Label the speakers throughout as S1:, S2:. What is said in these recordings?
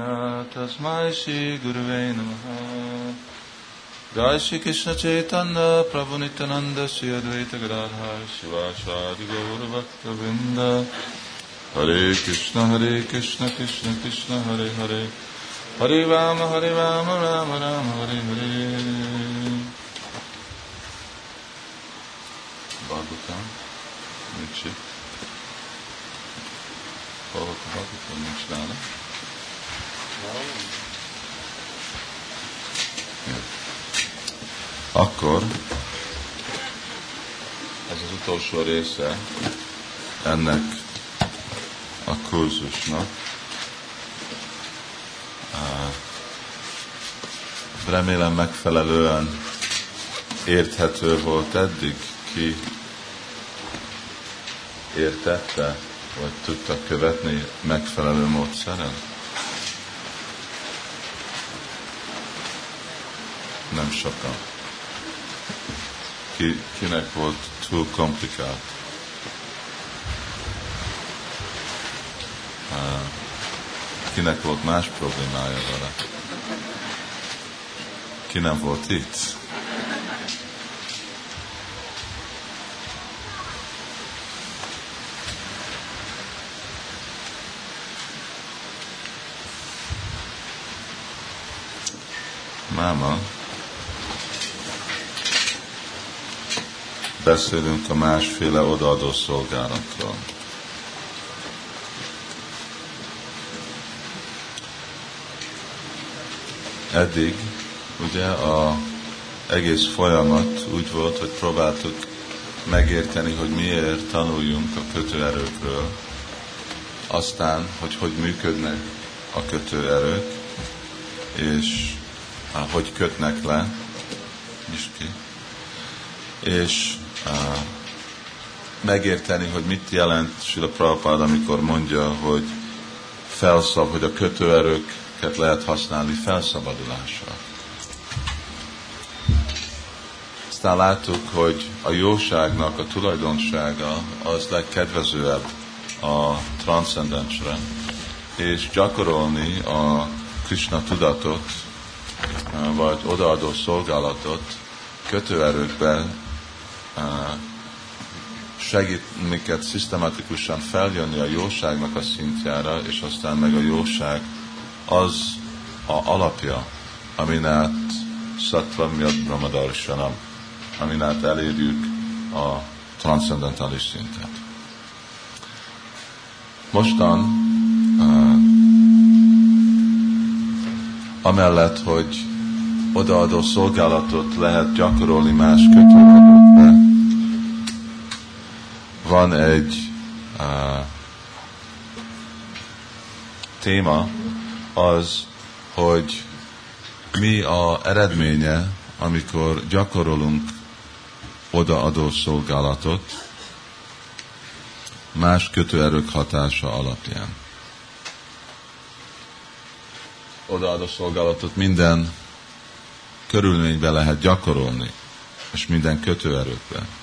S1: तस्मै श्रीगुरुवे नमः। गाय श्रीकृष्णचैतन्य प्रभुनित्यनन्दस्य अद्वैतगदाधा शिवाशादिगौरभक्तवृन्द हरे कृष्ण हरे कृष्ण कृष्ण कृष्ण, हरे हरे। हरे राम हरे राम राम राम, हरे हरे। भागवता नीचे भगवता नीचे Akkor ez az utolsó része ennek a kurzusnak. Remélem megfelelően érthető volt eddig, ki értette, vagy tudta követni megfelelő módszeren. Nem sokan. Ki, kinek volt túl komplikált. Kinek volt más problémája vele. Ki nem volt itt. Máma, beszélünk a másféle odaadó szolgálatról. Eddig ugye a egész folyamat úgy volt, hogy próbáltuk megérteni, hogy miért tanuljunk a kötőerőkről, aztán, hogy hogy működnek a kötőerők, és hogy kötnek le, is ki, és megérteni, hogy mit jelent Sila Prabhupád, amikor mondja, hogy felszab, hogy a kötőerőket lehet használni felszabadulásra. Aztán láttuk, hogy a jóságnak a tulajdonsága az legkedvezőbb a transzcendensre, és gyakorolni a Krishna tudatot, vagy odaadó szolgálatot kötőerőkben segít minket szisztematikusan feljönni a jóságnak a szintjára, és aztán meg a jóság az a alapja, amin át Sattvam Yad Brahmadarshanam, amin át elérjük a transzendentális szintet. Mostan amellett, hogy odaadó szolgálatot lehet gyakorolni más kötőerőkbe, van egy uh, téma, az, hogy mi a eredménye, amikor gyakorolunk odaadó szolgálatot más kötőerők hatása alapján. Odaadó szolgálatot minden körülményben lehet gyakorolni, és minden kötőerőkben.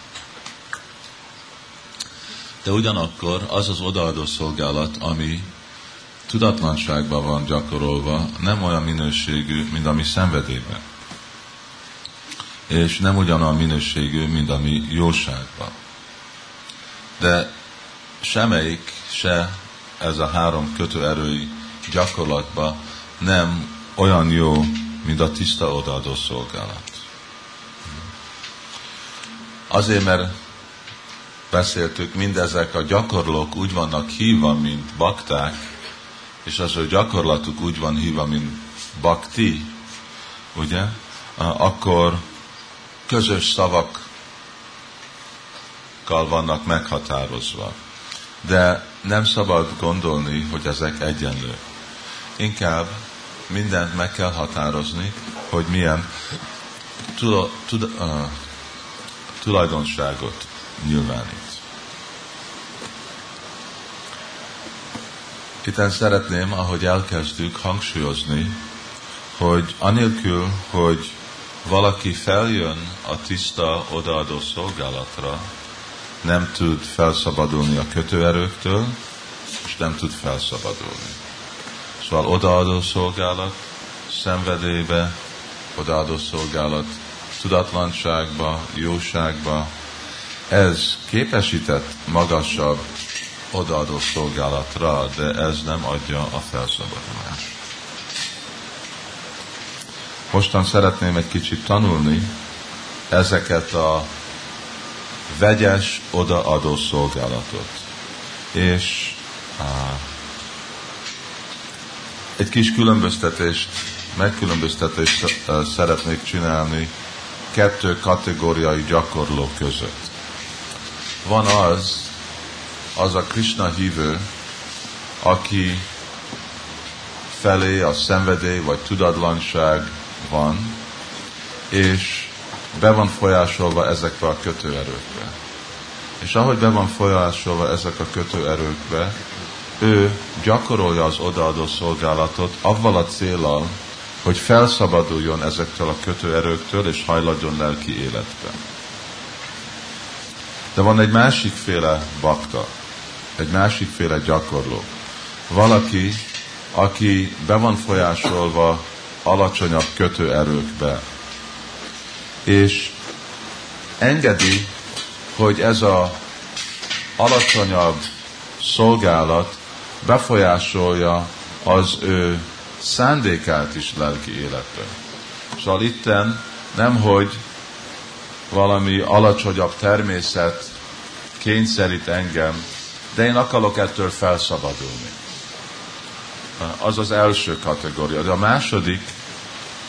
S1: De ugyanakkor az az odaadó szolgálat, ami tudatlanságban van gyakorolva, nem olyan minőségű, mint ami szenvedélyben. És nem ugyanolyan minőségű, mint ami jóságban. De semmelyik se ez a három kötőerői gyakorlatban nem olyan jó, mint a tiszta odaadó szolgálat. Azért, mert beszéltük, mindezek a gyakorlók úgy vannak hívva, mint bakták, és az, hogy gyakorlatuk úgy van hívva, mint bakti, ugye, akkor közös szavakkal vannak meghatározva. De nem szabad gondolni, hogy ezek egyenlők. Inkább mindent meg kell határozni, hogy milyen tula, tula, uh, tulajdonságot nyilvánít. Itt szeretném, ahogy elkezdjük, hangsúlyozni, hogy anélkül, hogy valaki feljön a tiszta odaadó szolgálatra, nem tud felszabadulni a kötőerőktől, és nem tud felszabadulni. Szóval odaadó szolgálat, szenvedélybe, odaadó szolgálat, tudatlanságba, jóságba, ez képesített magasabb odaadó szolgálatra, de ez nem adja a felszabadulást. Mostan szeretném egy kicsit tanulni ezeket a vegyes odaadó szolgálatot. És á, egy kis különböztetést, megkülönböztetést szeretnék csinálni kettő kategóriai gyakorló között. Van az, az a Krishna hívő, aki felé a szenvedély vagy tudatlanság van, és be van folyásolva ezekbe a kötőerőkbe. És ahogy be van folyásolva ezek a kötőerőkbe, ő gyakorolja az odaadó szolgálatot avval a célral, hogy felszabaduljon ezektől a kötőerőktől, és hajladjon lelki életbe. De van egy másikféle bakta, egy másikféle gyakorló. Valaki, aki be van folyásolva alacsonyabb kötőerőkbe, és engedi, hogy ez a alacsonyabb szolgálat befolyásolja az ő szándékát is lelki életben. Szóval itten nem, hogy valami alacsonyabb természet kényszerít engem, de én akarok ettől felszabadulni. Az az első kategória. De a második,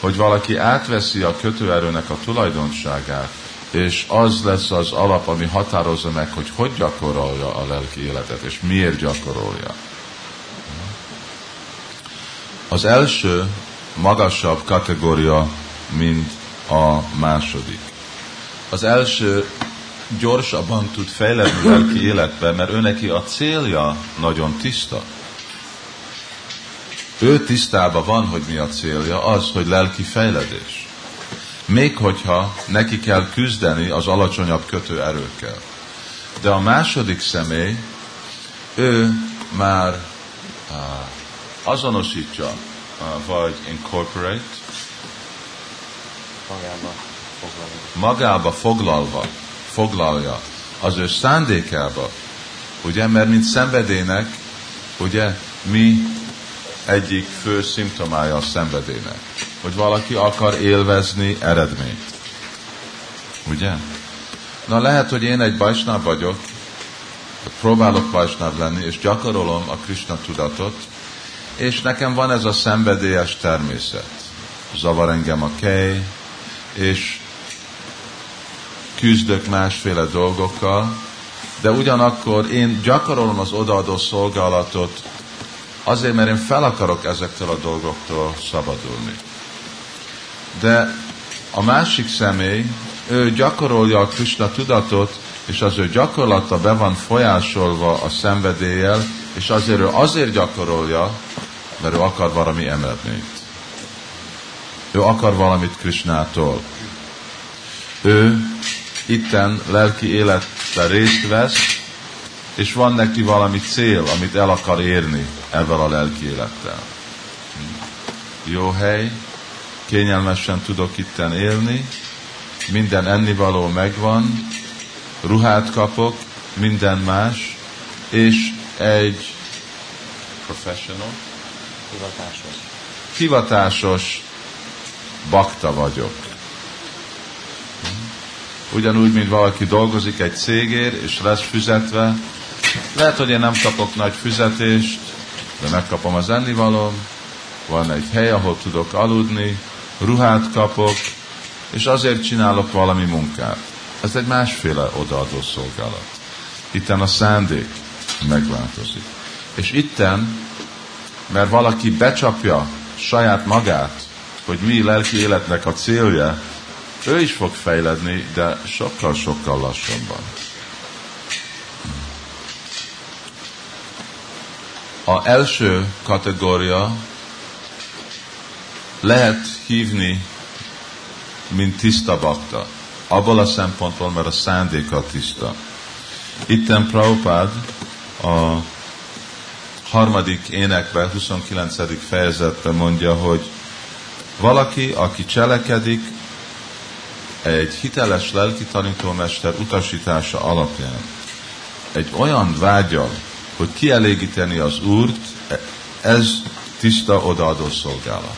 S1: hogy valaki átveszi a kötőerőnek a tulajdonságát, és az lesz az alap, ami határozza meg, hogy hogy gyakorolja a lelki életet, és miért gyakorolja. Az első magasabb kategória, mint a második. Az első gyorsabban tud fejlődni lelki életbe, mert ő neki a célja nagyon tiszta. Ő tisztában van, hogy mi a célja, az, hogy lelki fejledés. Még hogyha neki kell küzdeni az alacsonyabb kötőerőkkel. De a második személy, ő már azonosítja, vagy incorporate,
S2: magába foglalva.
S1: magába foglalva, foglalja az ő szándékába, ugye, mert mint szenvedélynek, ugye, mi egyik fő szimptomája a szenvedélynek, hogy valaki akar élvezni eredményt. Ugye? Na lehet, hogy én egy bajsnáv vagyok, próbálok bajsnáv lenni, és gyakorolom a Krishna tudatot, és nekem van ez a szenvedélyes természet. Zavar engem a kej, és küzdök másféle dolgokkal, de ugyanakkor én gyakorolom az odaadó szolgálatot azért, mert én fel akarok ezektől a dolgoktól szabadulni. De a másik személy, ő gyakorolja a Krishna tudatot, és az ő gyakorlata be van folyásolva a szenvedéllyel, és azért ő azért gyakorolja, mert ő akar valami emelni. Ő akar valamit Krishnától. Ő itten lelki életben részt vesz, és van neki valami cél, amit el akar érni ebben a lelki élettel. Jó hely, kényelmesen tudok itten élni, minden ennivaló megvan, ruhát kapok, minden más, és egy professional,
S2: Hivatásos.
S1: hivatásos bakta vagyok. Ugyanúgy, mint valaki dolgozik egy cégért, és lesz fizetve, lehet, hogy én nem kapok nagy fizetést, de megkapom az ennivalom, van egy hely, ahol tudok aludni, ruhát kapok, és azért csinálok valami munkát. Ez egy másféle odaadó szolgálat. Itten a szándék megváltozik. És itten, mert valaki becsapja saját magát, hogy mi lelki életnek a célja, ő is fog fejledni, de sokkal-sokkal lassabban. A első kategória lehet hívni, mint tiszta bakta. Abból a szempontból, mert a szándéka tiszta. Itten Prabhupád a harmadik énekben, 29. fejezetben mondja, hogy valaki, aki cselekedik egy hiteles lelki tanítómester utasítása alapján, egy olyan vágyal, hogy kielégíteni az Úrt, ez tiszta odaadó szolgálat.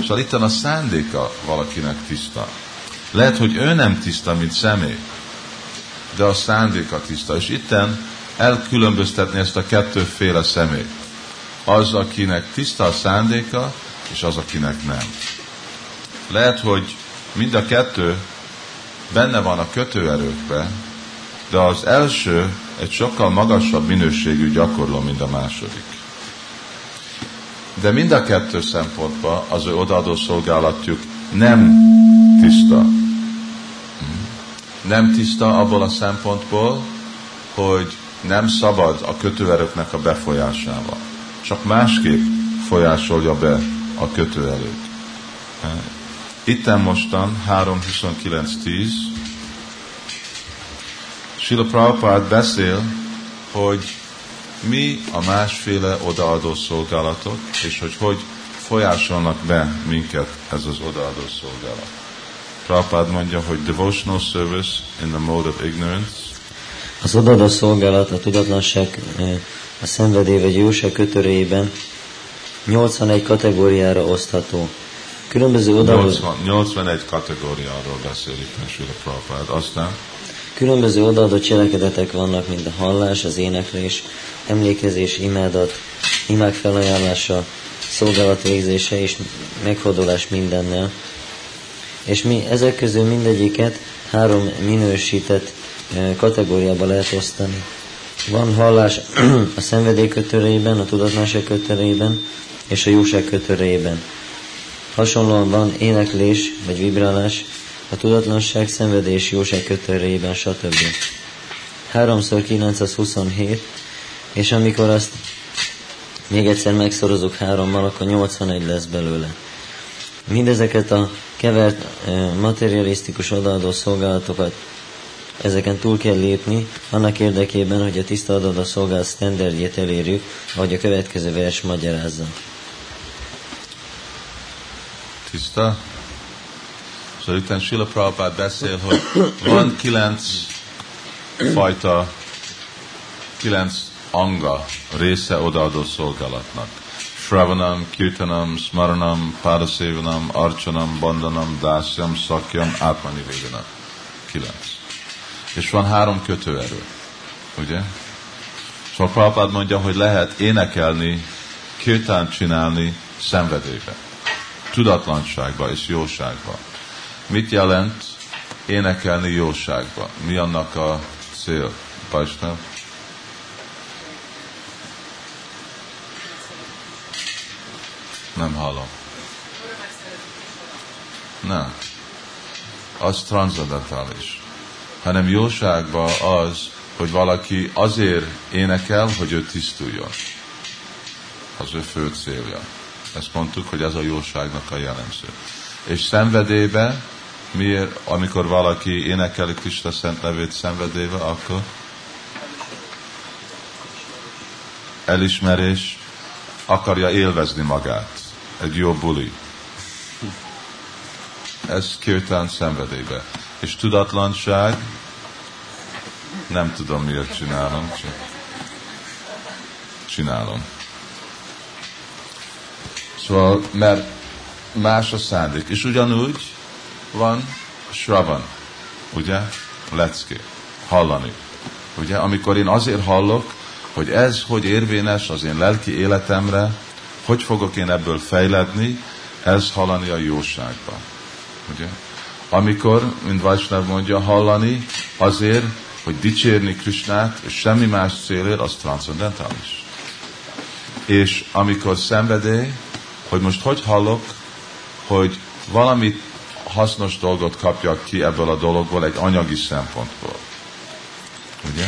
S1: Szóval itt a szándéka valakinek tiszta. Lehet, hogy ő nem tiszta, mint személy, de a szándéka tiszta. És itten elkülönböztetni ezt a kettőféle személy. Az, akinek tiszta a szándéka, és az, akinek nem. Lehet, hogy mind a kettő benne van a kötőerőkbe, de az első egy sokkal magasabb minőségű gyakorló, mint a második. De mind a kettő szempontban az ő odaadó szolgálatjuk nem tiszta. Nem tiszta abból a szempontból, hogy nem szabad a kötőerőknek a befolyásával. Csak másképp folyásolja be a kötőerőt. Itten mostan 3.29.10 Sila Prabhupád beszél, hogy mi a másféle odaadó szolgálatok, és hogy hogy folyásolnak be minket ez az odaadó szolgálat. Prabhupád mondja, hogy devotional service in the mode of ignorance.
S2: Az odaadó szolgálat a tudatlanság, a szenvedély vagy jóság kötörében 81 kategóriára osztható. Különböző odaadó...
S1: 80, 81 kategóriáról beszélik Sila Prabhupád. Aztán
S2: Különböző odaadott cselekedetek vannak, mint a hallás, az éneklés, emlékezés, imádat, imák felajánlása, szolgálat végzése és megfordulás mindennel. És mi ezek közül mindegyiket három minősített kategóriába lehet osztani. Van hallás a szenvedély kötörében, a tudatlanság kötörében és a jóság kötörében. Hasonlóan van éneklés vagy vibrálás a tudatlanság, szenvedés, jóság kötörében, stb. 3 927, és amikor azt még egyszer megszorozunk hárommal, akkor 81 lesz belőle. Mindezeket a kevert materialisztikus odaadó szolgálatokat ezeken túl kell lépni, annak érdekében, hogy a tiszta odaadó szolgálat standardjét elérjük, ahogy a következő vers magyarázza.
S1: Tiszta? Szóval itt Sila Prabhupád beszél, hogy van kilenc fajta, kilenc anga része odaadó szolgálatnak. Shravanam, Kirtanam, Smaranam, Padasevanam, Archanam, Bandanam, Dásyam, Szakyam, Átmani Védanam. Kilenc. És van három kötőerő, ugye? Szóval Prabhupád mondja, hogy lehet énekelni, kirtán csinálni szenvedélybe, tudatlanságba és jóságba. Mit jelent énekelni jóságba? Mi annak a cél? Pajsnav? Nem hallom. Nem. Az transzendentális. Hanem jóságban az, hogy valaki azért énekel, hogy ő tisztuljon. Az ő fő célja. Ezt mondtuk, hogy ez a jóságnak a jellemző. És szenvedélybe miért, amikor valaki énekeli Krista szent nevét szenvedéve, akkor elismerés, akarja élvezni magát. Egy jó buli. Ez kirtán szenvedélybe. És tudatlanság, nem tudom miért csinálom, csak csinálom. Szóval, mert más a szándék. És ugyanúgy van Shravan, ugye? Lecké, hallani. Ugye, amikor én azért hallok, hogy ez hogy érvényes az én lelki életemre, hogy fogok én ebből fejledni, ez hallani a jóságba. Ugye? Amikor, mint Vajsnav mondja, hallani azért, hogy dicsérni Krisnát, és semmi más célért, az transzendentális. És amikor szenvedély, hogy most hogy hallok, hogy valamit hasznos dolgot kapjak ki ebből a dologból egy anyagi szempontból. Ugye?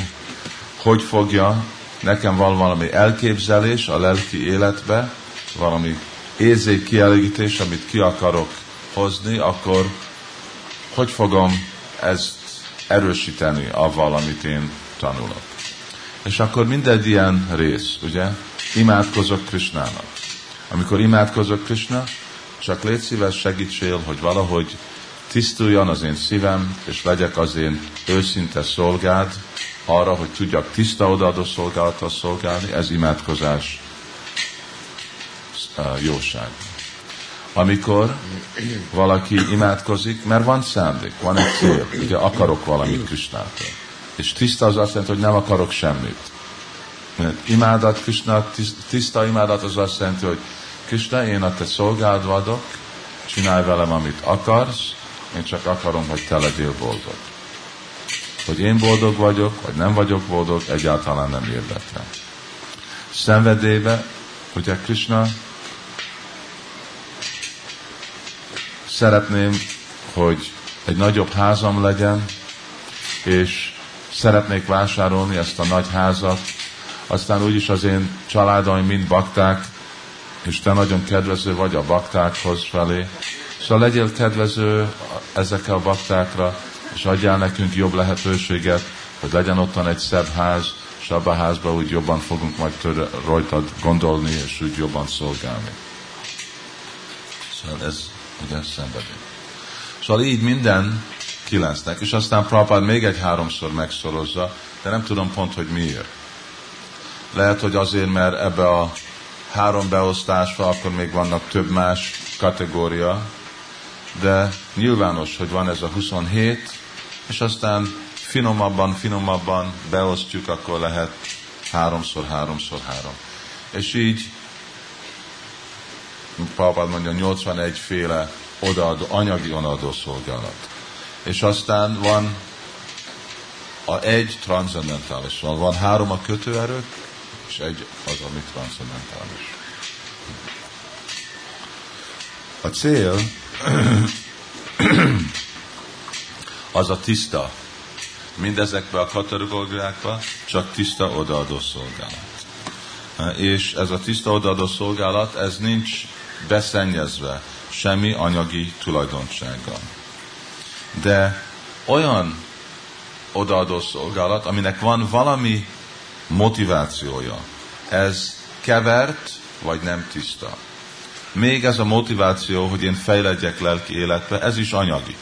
S1: Hogy fogja, nekem van valami elképzelés a lelki életbe, valami érzék kielégítés, amit ki akarok hozni, akkor hogy fogom ezt erősíteni avval, amit én tanulok. És akkor mindegy ilyen rész, ugye? Imádkozok Krisnának. Amikor imádkozok Krishna, csak légy szíves segítsél, hogy valahogy tisztuljon az én szívem, és legyek az én őszinte szolgád, arra, hogy tudjak tiszta odaadó szolgálattal szolgálni, ez imádkozás jóság. Amikor valaki imádkozik, mert van szándék, van egy cél, ugye akarok valamit Krisnától. És tiszta az azt jelenti, hogy nem akarok semmit. Mert imádat, Krishna, tiszta imádat az azt jelenti, hogy Krishna, én a te szolgáld vagyok, csinálj velem, amit akarsz, én csak akarom, hogy te legyél boldog. Hogy én boldog vagyok, vagy nem vagyok boldog, egyáltalán nem érdekel. Szenvedélybe, ugye Krishna szeretném, hogy egy nagyobb házam legyen, és szeretnék vásárolni ezt a nagy házat, aztán úgyis az én családaim mind bakták, és te nagyon kedvező vagy a baktákhoz felé. Szóval legyél kedvező ezekkel a baktákra, és adjál nekünk jobb lehetőséget, hogy legyen ottan egy szebb ház, és abban a házban úgy jobban fogunk majd tőle, rajtad gondolni, és úgy jobban szolgálni. Szóval ez ugye szenvedély. Szóval így minden kilencnek, és aztán Prabhupád még egy háromszor megszorozza, de nem tudom pont, hogy miért. Lehet, hogy azért, mert ebbe a három beosztásba akkor még vannak több más kategória, de nyilvános, hogy van ez a 27, és aztán finomabban, finomabban beosztjuk, akkor lehet háromszor, háromszor, három. És így Prabhupád mondja, 81 féle odaadó, anyagi odaadó szolgálat. És aztán van a egy transzendentális. Van három a kötőerők, és egy az, ami transzendentális. A cél az a tiszta. Mindezekbe a kategóriákba csak tiszta odaadó szolgálat. És ez a tiszta odaadó szolgálat, ez nincs beszennyezve semmi anyagi tulajdonsággal. De olyan odaadó szolgálat, aminek van valami motivációja. Ez kevert, vagy nem tiszta. Még ez a motiváció, hogy én fejledjek lelki életbe, ez is anyagi.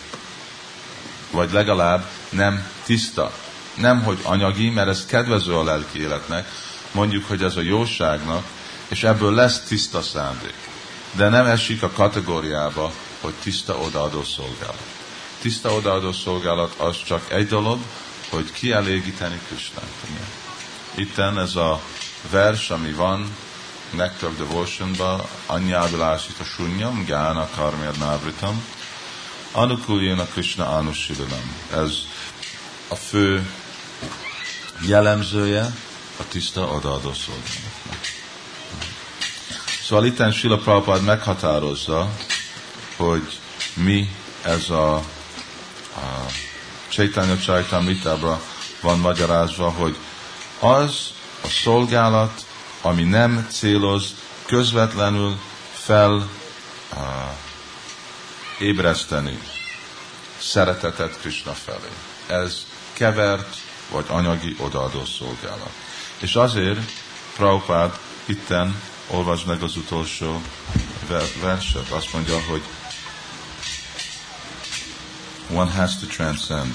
S1: Vagy legalább nem tiszta. Nem, hogy anyagi, mert ez kedvező a lelki életnek, mondjuk, hogy ez a jóságnak, és ebből lesz tiszta szándék de nem esik a kategóriába, hogy tiszta odaadó szolgálat. Tiszta odaadó szolgálat az csak egy dolog, hogy kielégíteni Krisnát. Itten ez a vers, ami van Nectar Devotion-ba, Anyábilásita Sunyam, Gána Karmyad Návritam, Anukuljén Krishna Anusidanam. Ez a fő jellemzője a tiszta odaadó szolgálatnak. Szóval itt Sila Prabhupád meghatározza, hogy mi ez a, a Chaitanya Chaitamritábra van magyarázva, hogy az a szolgálat, ami nem céloz közvetlenül fel a, ébreszteni szeretetet Krishna felé. Ez kevert vagy anyagi odaadó szolgálat. És azért Prabhupád itten olvasd meg az utolsó verset. Azt mondja, hogy one has to transcend.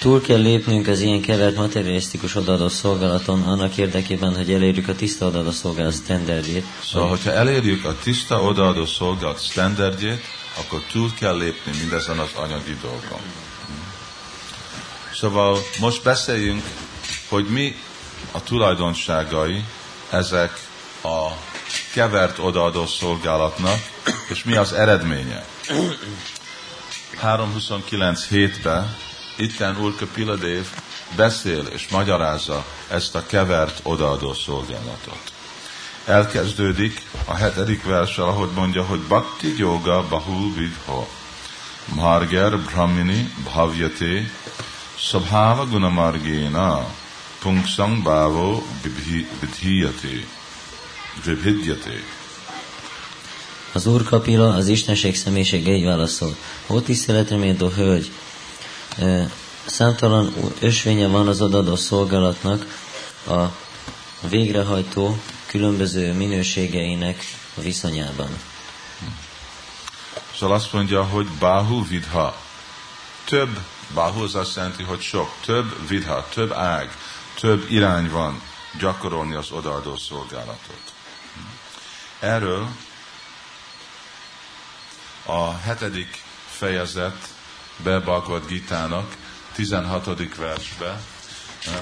S2: Túl kell lépnünk az ilyen kevert materialisztikus odaadó szolgálaton annak érdekében, hogy elérjük a tiszta odaadó szolgálat standardjét.
S1: Szóval, hogyha elérjük a tiszta odaadó szolgálat standardjét, akkor túl kell lépni mindezen az anyagi dolgon. Szóval most beszéljünk, hogy mi a tulajdonságai ezek a kevert odaadó szolgálatnak, és mi az eredménye. 3.29 hétben itten Urka Piladév beszél és magyarázza ezt a kevert odaadó szolgálatot. Elkezdődik a hetedik verssel, ahogy mondja, hogy Bhakti Yoga Bahul Vidho Marger Brahmini Bhavyate Sabhava Gunamargena Pungsang Bhavo Vidhiyate Vibhidyate.
S2: Az Úr Kapila, az Istenség személyisége így válaszol. Ó tiszteletre méltó hölgy, számtalan ösvénye van az odadó szolgálatnak, a végrehajtó különböző minőségeinek viszonyában.
S1: Szóval azt mondja, hogy Bahu Vidha. Több, Bahu az azt jelenti, hogy sok, több Vidha, több ág, több irány van gyakorolni az odaadó szolgálatot. Erről a hetedik fejezet be Bhagavad Gita-nak 16. versbe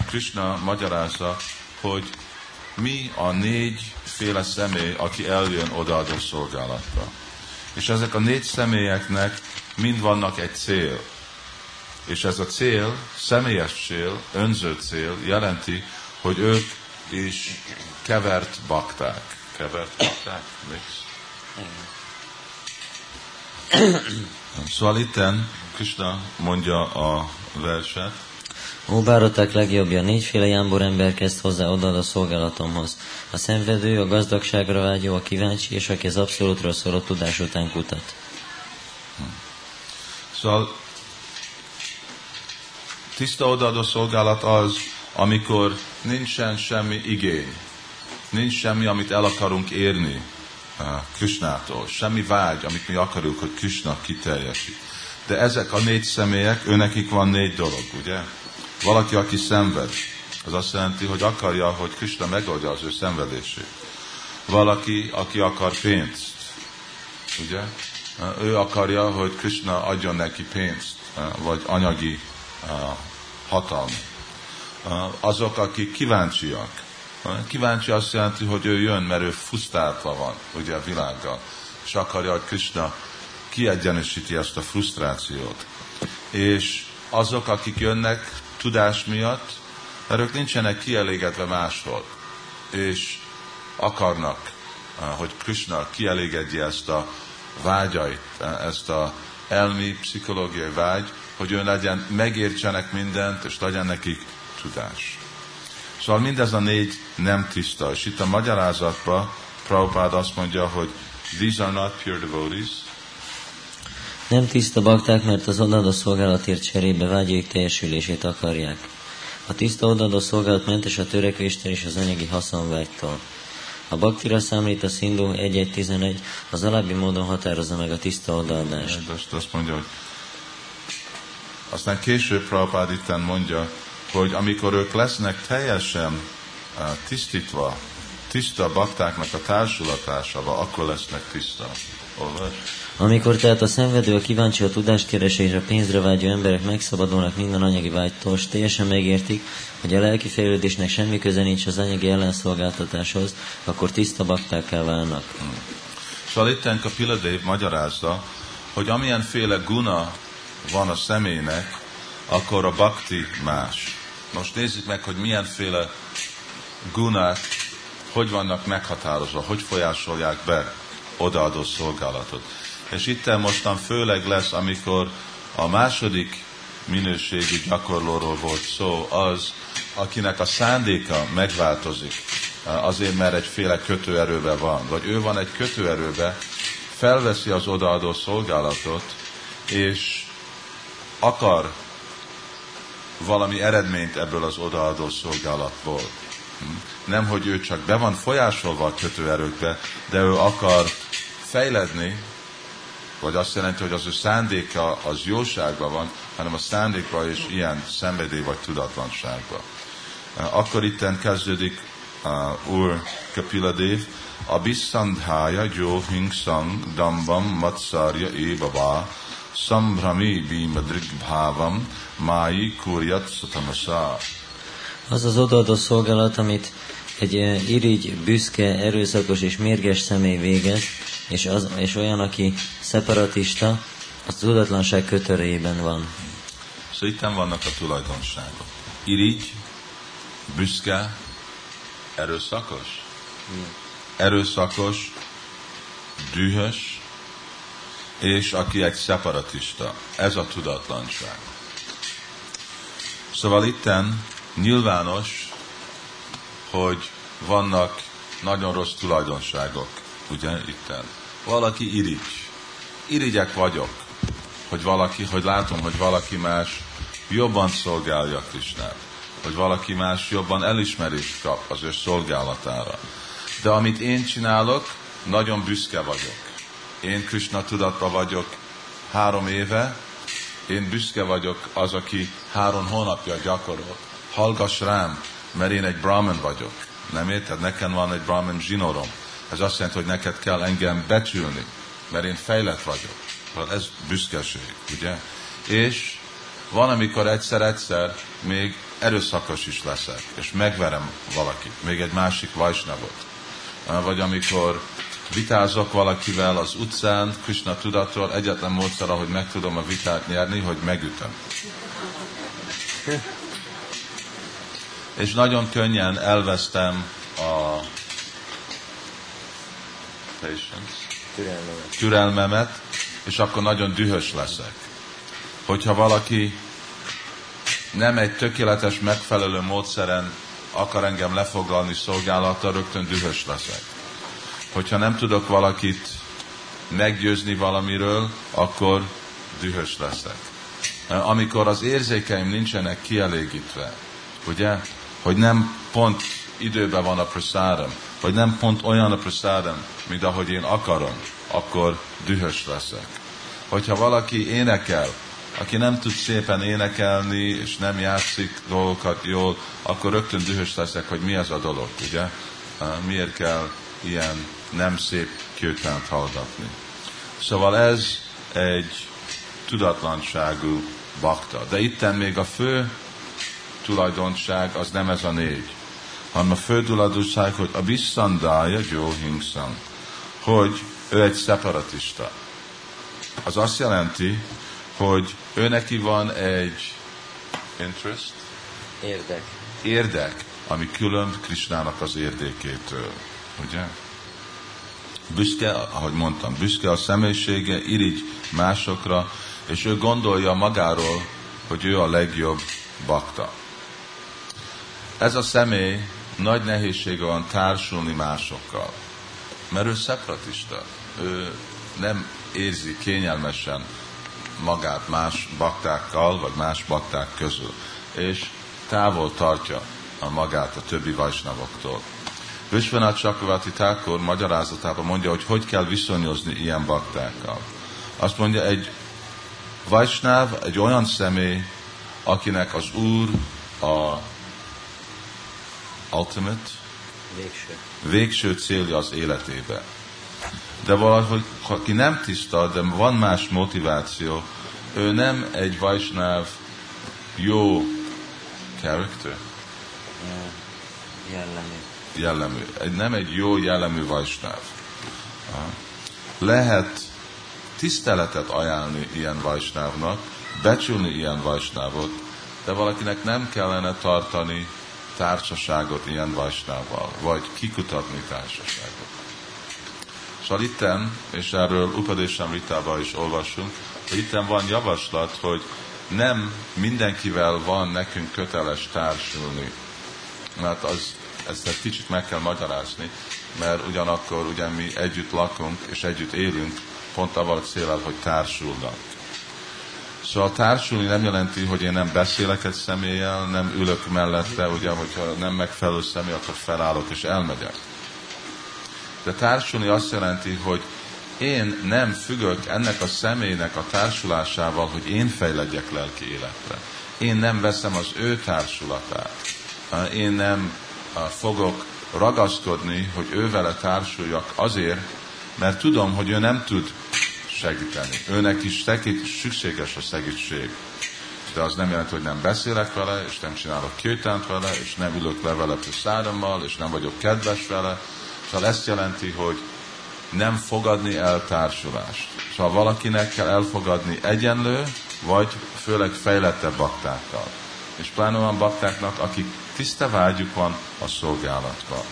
S1: Krishna magyarázza, hogy mi a négy féle személy, aki eljön odaadó szolgálatra. És ezek a négy személyeknek mind vannak egy cél. És ez a cél, személyes cél, önző cél jelenti, hogy ők is kevert bakták. Kevert bakták? Mix. Szóval itten Krishna mondja a verset,
S2: Ó, bároták legjobbja, négyféle jámbor ember kezd hozzá oda a szolgálatomhoz. A szenvedő, a gazdagságra vágyó, a kíváncsi, és aki az abszolútról szóló tudás után kutat.
S1: Szóval tiszta odaadó szolgálat az, amikor nincsen semmi igény, nincs semmi, amit el akarunk érni uh, Krisnától, semmi vágy, amit mi akarjuk, hogy Krishna kiteljesít. De ezek a négy személyek, őnekik van négy dolog, ugye? Valaki, aki szenved, az azt jelenti, hogy akarja, hogy Krishna megoldja az ő szenvedését. Valaki, aki akar pénzt, ugye? Ő akarja, hogy Krishna adjon neki pénzt, vagy anyagi hatalmat. Azok, akik kíváncsiak. Kíváncsi azt jelenti, hogy ő jön, mert ő frusztrálva van, ugye a világgal, és akarja, hogy Krishna kiegyenesíti ezt a frusztrációt. És azok, akik jönnek tudás miatt, mert ők nincsenek kielégedve máshol, és akarnak, eh, hogy Krishna kielégedje ezt a vágyait, eh, ezt a elmi, pszichológiai vágy, hogy ő legyen, megértsenek mindent, és legyen nekik tudás. Szóval mindez a négy nem tiszta, és itt a magyarázatban Prabhupád azt mondja, hogy these are not pure devotees,
S2: nem tiszta bakták, mert az odaadó szolgálatért cserébe vágyaik teljesülését akarják. A tiszta odaadó szolgálat mentes a törekvéstől és az anyagi haszonvágytól. A baktira számít a Szindó 1.1.11 az alábbi módon határozza meg a tiszta odaadást.
S1: Azt, azt mondja, hogy aztán később Prabhupád itten mondja, hogy amikor ők lesznek teljesen uh, tisztítva, tiszta baktáknak a társulatásával, akkor lesznek tiszta. Olvas?
S2: Amikor tehát a szenvedő, a kíváncsi a tudáskereső és a pénzre vágyó emberek megszabadulnak minden anyagi vágytól, és teljesen megértik, hogy a lelki fejlődésnek semmi köze nincs az anyagi ellenszolgáltatáshoz, akkor tiszta baktákká válnak. Hmm.
S1: A Piladév magyarázza, hogy amilyenféle guna van a személynek, akkor a bakti más. Most nézzük meg, hogy milyenféle gunák hogy vannak meghatározva, hogy folyásolják be odaadó szolgálatot. És itt mostan főleg lesz, amikor a második minőségi gyakorlóról volt szó, az, akinek a szándéka megváltozik, azért, mert egyféle kötőerőbe van, vagy ő van egy kötőerőbe, felveszi az odaadó szolgálatot, és akar valami eredményt ebből az odaadó szolgálatból. Nem, hogy ő csak be van folyásolva a kötőerőkbe, de ő akar fejledni, vagy azt jelenti, hogy az ő szándéka az jóságban van, hanem a szándékban is ilyen szenvedély vagy tudatlanságban. Akkor itten kezdődik uh, Úr Kapiladév, Abhiszandhája Jó Hingsang Dambam Matszarja Ébavá Sambrami Bhimadrig Bhávam Mái Kurjat Satamasa.
S2: Az az odaadó szolgálat, amit egy irigy, büszke, erőszakos és mérges személy végez, és, az, és olyan, aki szeparatista, az tudatlanság kötörében van.
S1: Szóval itt vannak a tulajdonságok. Irigy, büszke, erőszakos. Erőszakos, dühös, és aki egy szeparatista. Ez a tudatlanság. Szóval itten nyilvános, hogy vannak nagyon rossz tulajdonságok, ugye, itten. Valaki irigy. Irigyek vagyok, hogy valaki, hogy látom, hogy valaki más jobban szolgálja Krisnát. hogy valaki más jobban elismerést kap az ő szolgálatára. De amit én csinálok, nagyon büszke vagyok. Én Krishna tudatban vagyok három éve, én büszke vagyok az, aki három hónapja gyakorol. Hallgass rám, mert én egy brahman vagyok. Nem érted? Nekem van egy brahman zsinorom. Ez azt jelenti, hogy neked kell engem becsülni, mert én fejlett vagyok. Hát ez büszkeség, ugye? És van, amikor egyszer-egyszer még erőszakos is leszek, és megverem valakit, még egy másik vajsnavot. Vagy amikor vitázok valakivel az utcán, Krishna tudatról, egyetlen módszer, ahogy meg tudom a vitát nyerni, hogy megütöm. És nagyon könnyen elvesztem a patience,
S2: Türelmemet.
S1: türelmemet, és akkor nagyon dühös leszek. Hogyha valaki nem egy tökéletes, megfelelő módszeren akar engem lefoglalni szolgálata, rögtön dühös leszek. Hogyha nem tudok valakit meggyőzni valamiről, akkor dühös leszek. Amikor az érzékeim nincsenek kielégítve, ugye, hogy nem pont időben van a prasáram, hogy nem pont olyan a prasáram, mint ahogy én akarom, akkor dühös leszek. Hogyha valaki énekel, aki nem tud szépen énekelni, és nem játszik dolgokat jól, akkor rögtön dühös leszek, hogy mi ez a dolog, ugye? Miért kell ilyen nem szép kőtánt hallgatni. Szóval ez egy tudatlanságú bakta. De itten még a fő tulajdonság az nem ez a négy, hanem a fő tulajdonság, hogy a visszandája Joe Hinkson, hogy ő egy szeparatista. Az azt jelenti, hogy ő neki van egy interest,
S2: Érdek.
S1: érdek, ami külön Krisnának az érdékétől. Ugye? Büszke, ahogy mondtam, büszke a személyisége, irigy másokra, és ő gondolja magáról, hogy ő a legjobb bakta. Ez a személy nagy nehézsége van társulni másokkal, mert ő szepratista. Ő nem érzi kényelmesen magát más baktákkal, vagy más bakták közül, és távol tartja a magát a többi vajsnavoktól. Vishwanath Chakravarti Thakur magyarázatában mondja, hogy hogy kell viszonyozni ilyen baktákkal. Azt mondja, egy vajsnáv egy olyan személy, akinek az Úr a ultimate,
S2: Végső.
S1: végső célja az életébe. De valahogy, aki nem tiszta, de van más motiváció, ő nem egy vajsnáv jó character,
S2: Jellemű.
S1: jellemű, egy, nem egy jó jellemű vajsnáv. Aha. Lehet tiszteletet ajánlni ilyen vajsnávnak, becsülni ilyen vajsnávot, de valakinek nem kellene tartani társaságot ilyen vajsnával, vagy kikutatni társaságot. Szóval itten, és erről Upadésem Ritában is olvasunk, hogy itten van javaslat, hogy nem mindenkivel van nekünk köteles társulni. Mert az, ezt egy kicsit meg kell magyarázni, mert ugyanakkor ugye mi együtt lakunk és együtt élünk, pont avval a célral, hogy társulnak. Szóval társulni nem jelenti, hogy én nem beszélek egy személlyel, nem ülök mellette, ugye, hogyha nem megfelelő személy, akkor felállok és elmegyek. De társulni azt jelenti, hogy én nem függök ennek a személynek a társulásával, hogy én fejlegyek lelki életre. Én nem veszem az ő társulatát. Én nem fogok ragaszkodni, hogy ő vele társuljak azért, mert tudom, hogy ő nem tud segíteni. Őnek is segít, szükséges a segítség. De az nem jelenti, hogy nem beszélek vele, és nem csinálok kőtánt vele, és nem ülök le vele szárammal, és nem vagyok kedves vele. Szóval ezt jelenti, hogy nem fogadni el társulást. Szóval valakinek kell elfogadni egyenlő, vagy főleg fejlettebb baktákkal. És pláne olyan baktáknak, akik tiszta vágyuk van a szolgálatban.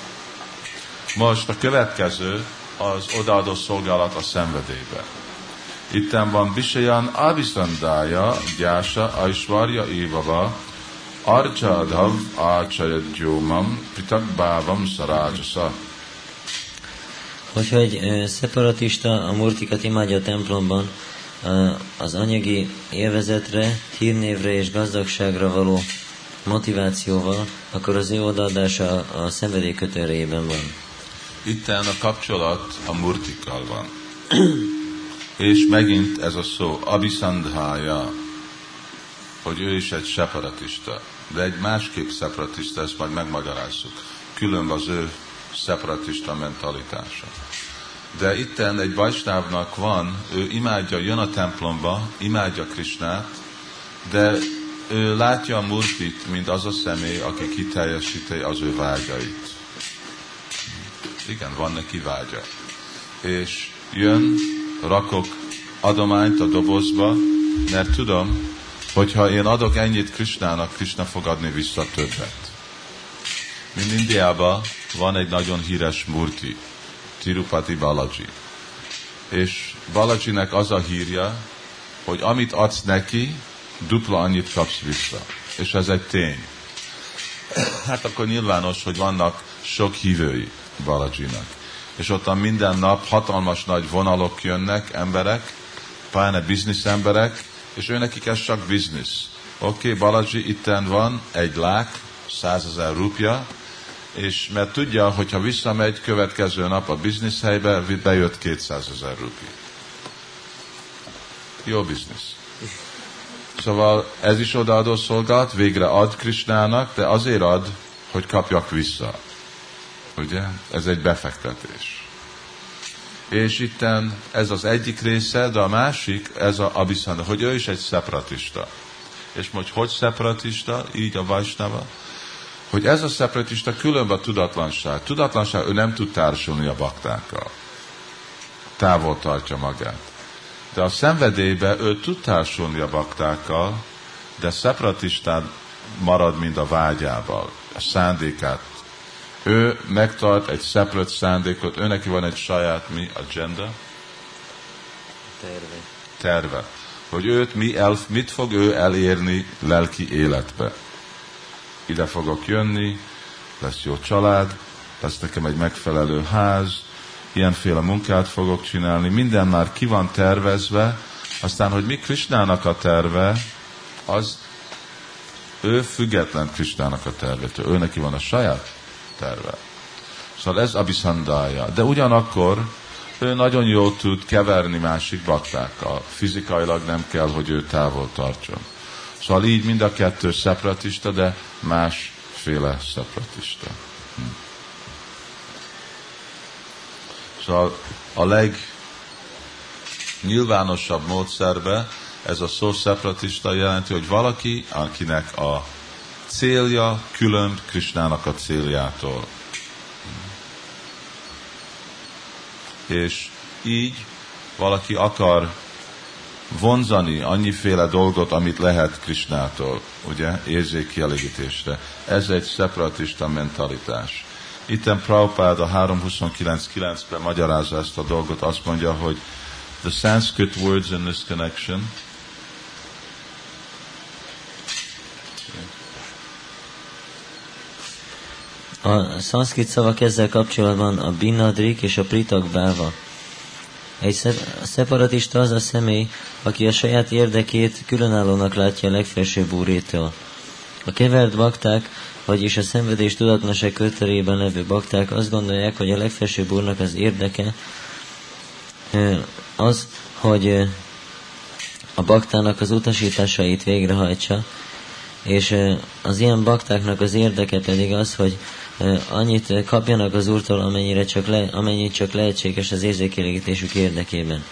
S1: Most a következő az odaadó szolgálat a szenvedélybe. Itten van Bisayan Avisandája, Gyása, Aishwarya Évava, Archadav Ácsajadjómam, Pitak Bávam Szarácsasa.
S2: Hogyha egy ö, szeparatista a murtikat imádja a templomban, az anyagi élvezetre, hírnévre és gazdagságra való motivációval, akkor az ő odaadása a szenvedély kötőrében van.
S1: Itten a kapcsolat a murtikkal van. És megint ez a szó, abisandhája, hogy ő is egy separatista. De egy másképp separatista, ezt majd megmagyarázzuk. Külön az ő separatista mentalitása. De itten egy Vajsnávnak van, ő imádja, jön a templomba, imádja Krisnát, de ő látja a Murtit, mint az a személy, aki kiteljesíti az ő vágyait. Igen, van neki vágya. És jön, rakok adományt a dobozba, mert tudom, hogyha én adok ennyit Krisnának, Krishna fog adni vissza többet. Mint Indiában van egy nagyon híres murti, Tirupati Balaji. És Balajinek az a hírja, hogy amit adsz neki, dupla annyit kapsz vissza. És ez egy tény. Hát akkor nyilvános, hogy vannak sok hívői Balajinak. És ottan minden nap hatalmas nagy vonalok jönnek, emberek, pláne biznisz emberek, és ő nekik ez csak biznisz. Oké, okay, Balaji itten van egy lák, százezer rupja, és mert tudja, hogyha visszamegy következő nap a bizniszhelybe, bejött 200 ezer rupi. Jó biznisz. Szóval ez is odaadó szolgálat, végre ad Krisnának, de azért ad, hogy kapjak vissza. Ugye? Ez egy befektetés. És itten ez az egyik része, de a másik, ez a Abhiszanda, hogy ő is egy szepratista. És most hogy szepratista, így a Vajsnava, hogy ez a szepratista különben a tudatlanság. Tudatlanság, ő nem tud társulni a baktákkal. Távol tartja magát. De a szenvedélybe ő tud társulni a baktákkal, de szepratistán marad, mint a vágyával, a szándékát. Ő megtart egy szeprat szándékot, ő neki van egy saját mi agenda?
S2: Terve.
S1: Terve. Hogy őt mi el, mit fog ő elérni lelki életbe ide fogok jönni, lesz jó család, lesz nekem egy megfelelő ház, ilyenféle munkát fogok csinálni, minden már ki van tervezve, aztán, hogy mi Krisnának a terve, az ő független Krisnának a tervetől, ő neki van a saját terve. Szóval ez abiszandája. De ugyanakkor ő nagyon jól tud keverni másik baktákkal. Fizikailag nem kell, hogy ő távol tartson. Szóval így mind a kettő szepratista, de másféle szepratista. Hm. Szóval a leg nyilvánosabb módszerbe ez a szó szepratista jelenti, hogy valaki, akinek a célja külön Krisnának a céljától. És így valaki akar vonzani annyiféle dolgot, amit lehet Krisnától, ugye, érzékkielégítésre. Ez egy separatista mentalitás. Itten Prabhupád a 329.9-ben magyarázza ezt a dolgot, azt mondja, hogy the Sanskrit words in this connection
S2: A szanszkrit szavak ezzel kapcsolatban a binadrik és a pritak báva. Egy szeparatista az a személy, aki a saját érdekét különállónak látja a legfelsőbb úrétől. A kevert bakták, vagyis a szenvedés tudatlanság köterében levő bakták azt gondolják, hogy a legfelsőbb úrnak az érdeke az, hogy a baktának az utasításait végrehajtsa, és az ilyen baktáknak az érdeke pedig az, hogy annyit kapjanak az Úrtól, amennyire csak le, amennyit csak lehetséges az érzékelégítésük érdekében.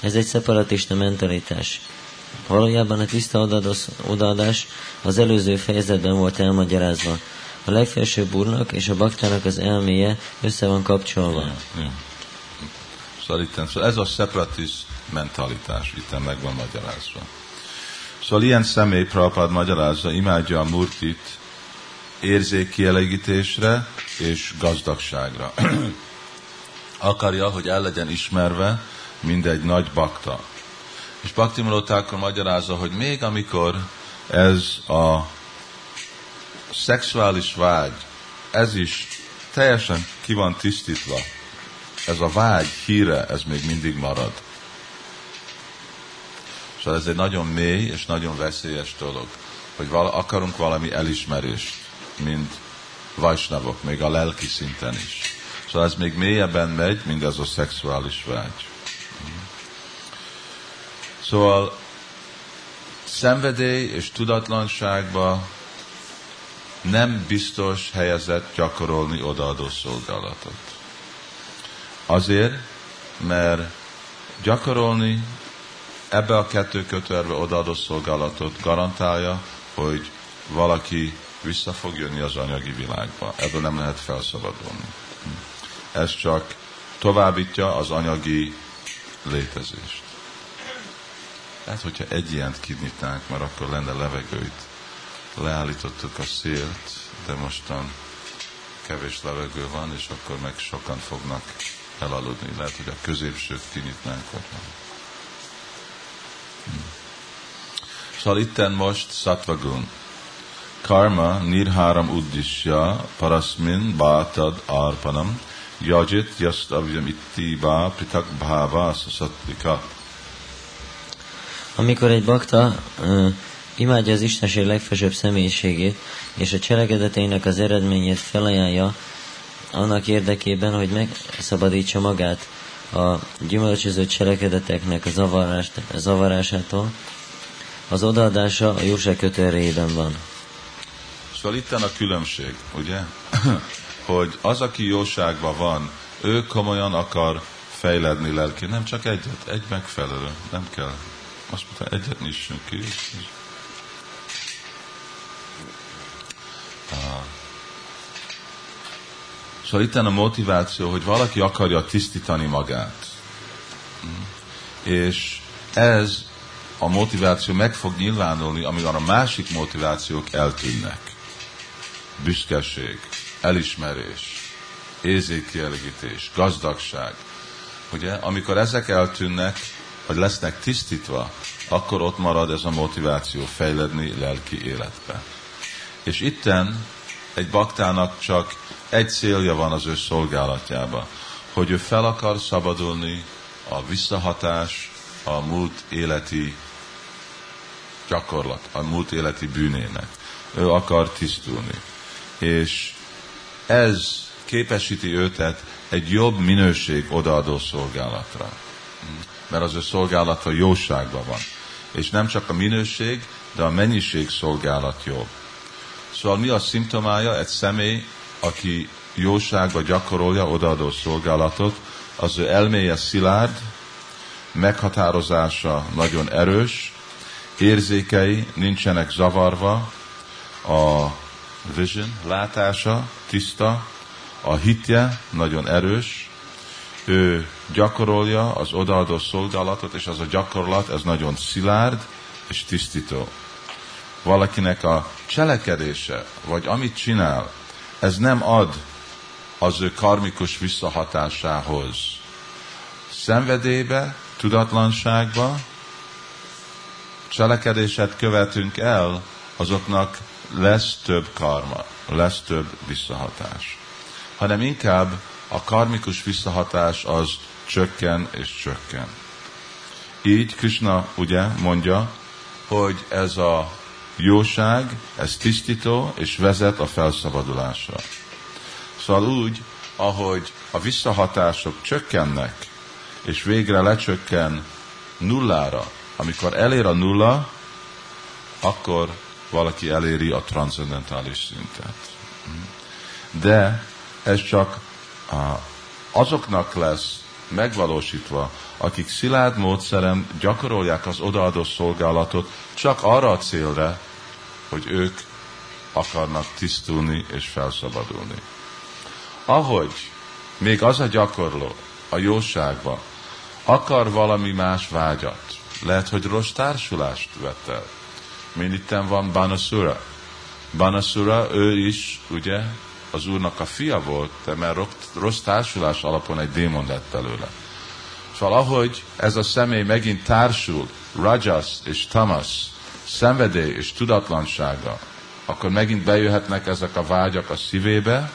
S2: Ez egy szeparatista mentalitás. Valójában a tiszta odaadás az előző fejezetben volt elmagyarázva. A legfelsőbb úrnak és a baktának az elméje össze van kapcsolva.
S1: Szóval, itt, szóval ez a szeparatist mentalitás itt meg van magyarázva. Szóval ilyen személy Prabhupád magyarázza, imádja a murtit, érzékkielégítésre és gazdagságra. Akarja, hogy el legyen ismerve, mint egy nagy bakta. És Bhakti Malotákor magyarázza, hogy még amikor ez a szexuális vágy, ez is teljesen ki van tisztítva, ez a vágy híre, ez még mindig marad. Szóval ez egy nagyon mély és nagyon veszélyes dolog hogy vala, akarunk valami elismerést, mint vajsnavok, még a lelki szinten is. Szóval ez még mélyebben megy, mint ez a szexuális vágy. Szóval szenvedély és tudatlanságba nem biztos helyezett gyakorolni odaadó szolgálatot. Azért, mert gyakorolni ebbe a kettő kötőerve odaadó szolgálatot garantálja, hogy valaki vissza fog jönni az anyagi világba. Ebből nem lehet felszabadulni. Ez csak továbbítja az anyagi létezést. Hát, hogyha egy ilyent kinyitnánk, mert akkor lenne levegőt. Leállítottuk a szélt, de mostan kevés levegő van, és akkor meg sokan fognak elaludni. Lehet, hogy a középsőt kinyitnánk. Vagy hmm. Szóval itten most Sattvagun. Karma nirharam uddisya parasmin bátad arpanam yajit yastavyam ittiba pritak bhava sasatvika.
S2: Amikor egy bakta uh, imádja az Istenség legfelsőbb személyiségét, és a cselekedeteinek az eredményét felajánlja annak érdekében, hogy megszabadítsa magát a gyümölcsöző cselekedeteknek a zavarás, zavarásától, az odaadása a jóság kötőerejében van.
S1: Szóval itt a különbség, ugye? hogy az, aki jóságban van, ő komolyan akar fejledni lelki, nem csak egyet, egy megfelelő, nem kell. Azt mondta, egyet nyissunk ki. Ah. Szóval itt a motiváció, hogy valaki akarja tisztítani magát. És ez a motiváció meg fog nyilvánulni, amikor a másik motivációk eltűnnek büszkeség, elismerés, érzékkielégítés, gazdagság. Ugye, amikor ezek eltűnnek, vagy lesznek tisztítva, akkor ott marad ez a motiváció fejledni lelki életbe. És itten egy baktának csak egy célja van az ő szolgálatjába, hogy ő fel akar szabadulni a visszahatás, a múlt életi gyakorlat, a múlt életi bűnének. Ő akar tisztulni és ez képesíti őtet egy jobb minőség odaadó szolgálatra. Mert az ő szolgálata jóságban van. És nem csak a minőség, de a mennyiség szolgálat jobb. Szóval mi a szimptomája egy személy, aki jóságba gyakorolja odaadó szolgálatot, az ő elméje szilárd, meghatározása nagyon erős, érzékei nincsenek zavarva, a vision, látása tiszta, a hitje nagyon erős, ő gyakorolja az odaadó szolgálatot, és az a gyakorlat, ez nagyon szilárd és tisztító. Valakinek a cselekedése, vagy amit csinál, ez nem ad az ő karmikus visszahatásához. Szenvedélybe, tudatlanságba, cselekedéset követünk el, azoknak lesz több karma, lesz több visszahatás. Hanem inkább a karmikus visszahatás az csökken és csökken. Így Krishna ugye mondja, hogy ez a jóság, ez tisztító és vezet a felszabadulásra. Szóval úgy, ahogy a visszahatások csökkennek, és végre lecsökken nullára, amikor elér a nulla, akkor valaki eléri a transzendentális szintet. De ez csak azoknak lesz megvalósítva, akik szilárd módszeren gyakorolják az odaadó szolgálatot csak arra a célra, hogy ők akarnak tisztulni és felszabadulni. Ahogy még az a gyakorló a jóságban akar valami más vágyat, lehet, hogy rossz társulást vett el, mint itten van Banasura. Banasura, ő is, ugye, az úrnak a fia volt, de mert rossz társulás alapon egy démon lett belőle. Szóval ahogy ez a személy megint társul, Rajas és Tamas, szenvedély és tudatlansága, akkor megint bejöhetnek ezek a vágyak a szívébe,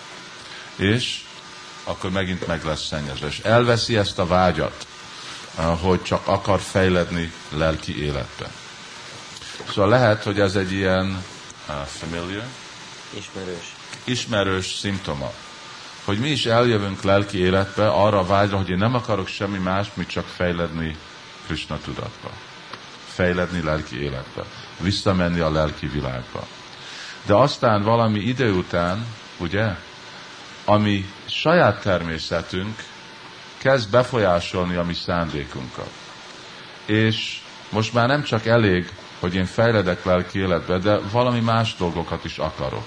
S1: és akkor megint meg lesz szennyezve. És elveszi ezt a vágyat, hogy csak akar fejledni lelki életbe. Szóval lehet, hogy ez egy ilyen uh, familiar,
S2: Ismerős.
S1: ismerős szimptoma. Hogy mi is eljövünk lelki életbe arra a vágyra, hogy én nem akarok semmi más, mint csak fejledni Krishna tudatba. Fejledni lelki életbe. Visszamenni a lelki világba. De aztán valami idő után, ugye, ami saját természetünk kezd befolyásolni a mi szándékunkat. És most már nem csak elég, hogy én fejledek lelki életbe, de valami más dolgokat is akarok.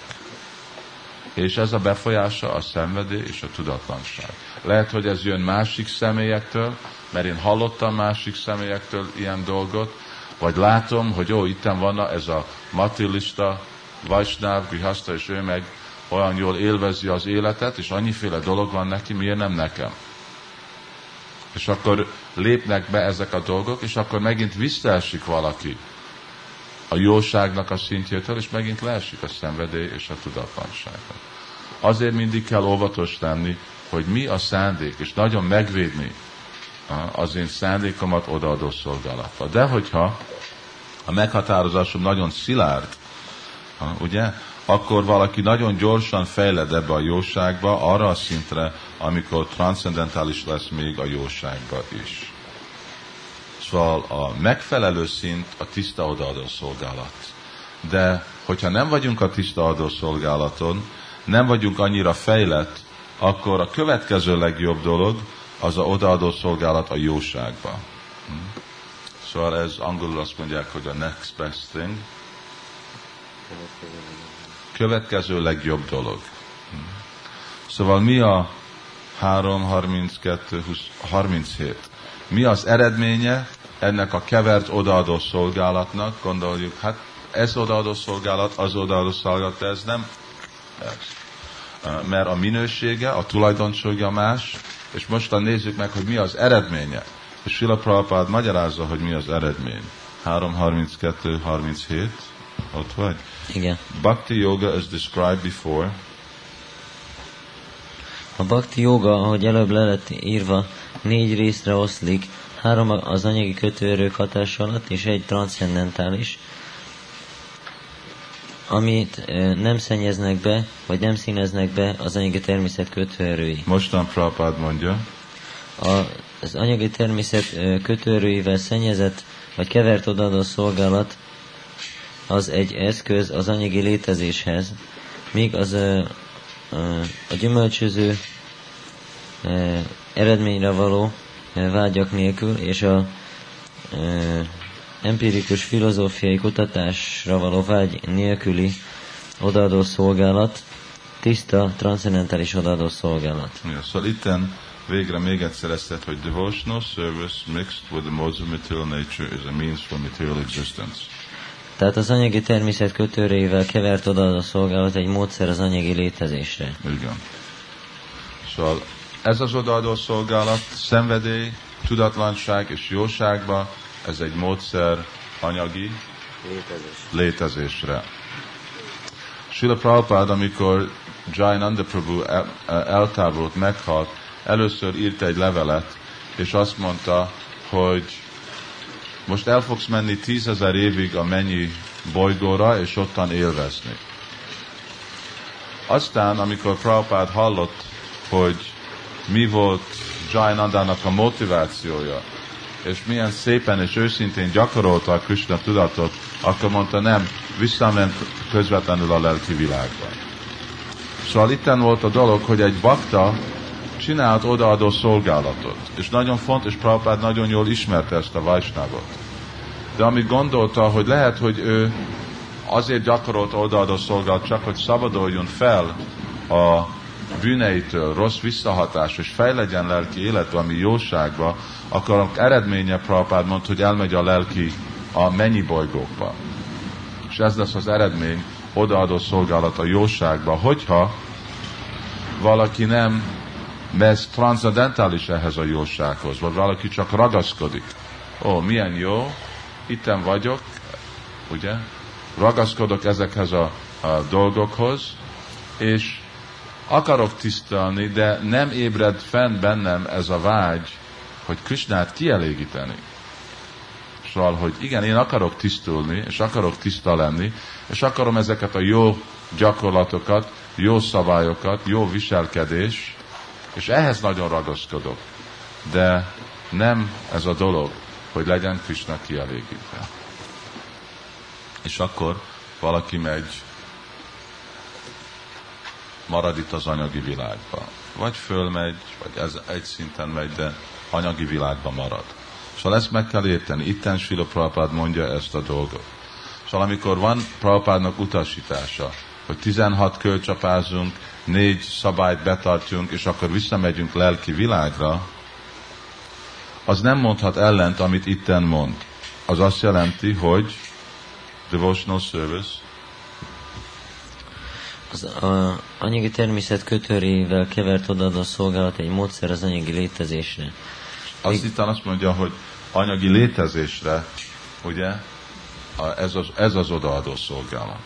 S1: És ez a befolyása a szenvedély és a tudatlanság. Lehet, hogy ez jön másik személyektől, mert én hallottam másik személyektől ilyen dolgot, vagy látom, hogy jó, itten van ez a matilista, Vajsnáv, Grihasta, és ő meg olyan jól élvezi az életet, és annyiféle dolog van neki, miért nem nekem? És akkor lépnek be ezek a dolgok, és akkor megint visszaesik valaki a jóságnak a szintjétől, és megint leesik a szenvedély és a tudatlanságnak. Azért mindig kell óvatos lenni, hogy mi a szándék, és nagyon megvédni az én szándékomat odaadó szolgálatba. De hogyha a meghatározásom nagyon szilárd, ugye, akkor valaki nagyon gyorsan fejled ebbe a jóságba, arra a szintre, amikor transzendentális lesz még a jóságba is. Szóval a megfelelő szint a tiszta odaadó szolgálat. De hogyha nem vagyunk a tiszta adó szolgálaton, nem vagyunk annyira fejlett, akkor a következő legjobb dolog az a odaadó szolgálat a jóságba. Hm? Szóval ez angolul azt mondják, hogy a next best thing. Következő legjobb dolog. Hm? Szóval mi a 3, 32, 20, 37? Mi az eredménye ennek a kevert odaadó szolgálatnak? Gondoljuk, hát ez odaadó szolgálat, az odaadó szolgálat, de ez nem ez. Mert a minősége, a tulajdonsága más, és mostan nézzük meg, hogy mi az eredménye. És Sila Prabhupád magyarázza, hogy mi az eredmény. 3.32.37, ott vagy?
S2: Igen.
S1: Bhakti yoga is described before.
S2: A bhakti yoga, ahogy előbb le lett írva, négy részre oszlik, három az anyagi kötőerők hatása alatt, és egy transzendentális, amit nem szennyeznek be, vagy nem színeznek be az anyagi természet kötőerői.
S1: Mostan Prabhupád mondja.
S2: A, az anyagi természet kötőerőivel szennyezett, vagy kevert odaadó szolgálat az egy eszköz az anyagi létezéshez, míg az a, a, a gyümölcsöző a, eredményre való vágyak nélkül, és a empirikus filozófiai kutatásra való vágy nélküli odaadó szolgálat, tiszta, transzendentális odaadó szolgálat.
S1: Ja, szóval itten végre még egyszer ezt tett, hogy devotional service mixed with the modes of material nature is a means for material existence.
S2: Tehát az anyagi természet kötőrével kevert odaadó szolgálat egy módszer az anyagi létezésre.
S1: Igen. Szóval ez az odaadó szolgálat, szenvedély, tudatlanság és jóságba, ez egy módszer anyagi
S2: Létezés.
S1: létezésre. Srila Prabhupád, amikor Jayananda Prabhu el, eltávolult, meghalt, először írt egy levelet, és azt mondta, hogy most el fogsz menni tízezer évig a mennyi bolygóra, és ottan élvezni. Aztán, amikor Prabhupád hallott, hogy mi volt Jayanandának a motivációja, és milyen szépen és őszintén gyakorolta a Krishna tudatot, akkor mondta nem, visszament közvetlenül a lelki világba. Szóval itten volt a dolog, hogy egy bakta csinált odaadó szolgálatot. És nagyon fontos, Prabhupád nagyon jól ismerte ezt a Vajsnávot. De amit gondolta, hogy lehet, hogy ő azért gyakorolt odaadó szolgálat, csak hogy szabaduljon fel a bűneitől, rossz visszahatás, és fejlegyen lelki életbe, ami jóságba, akkor a eredménye Prabhupád mondta, hogy elmegy a lelki a mennyi bolygókba. És ez lesz az eredmény, odaadó szolgálat a jóságba, hogyha valaki nem mez transzendentális ehhez a jósághoz, vagy valaki csak ragaszkodik. Ó, milyen jó, itten vagyok, ugye? Ragaszkodok ezekhez a, a dolgokhoz, és akarok tisztelni, de nem ébred fenn bennem ez a vágy, hogy Krisnát kielégíteni. Szóval, hogy igen, én akarok tisztulni, és akarok tiszta lenni, és akarom ezeket a jó gyakorlatokat, jó szabályokat, jó viselkedés, és ehhez nagyon ragaszkodok. De nem ez a dolog, hogy legyen Krishna kielégítve. És akkor valaki megy, marad itt az anyagi világban. Vagy fölmegy, vagy ez egy szinten megy, de anyagi világban marad. Szóval ezt meg kell érteni. Itten Sila Prabhupád mondja ezt a dolgot. Szóval amikor van Prabhupádnak utasítása, hogy 16 kölcsapázunk, négy szabályt betartjunk, és akkor visszamegyünk lelki világra, az nem mondhat ellent, amit itten mond. Az azt jelenti, hogy devotional service,
S2: az anyagi természet kötőrével kevert odaadó szolgálat egy módszer az anyagi létezésre.
S1: Azt itt azt mondja, hogy anyagi létezésre, ugye, ez az, ez az odaadó szolgálat.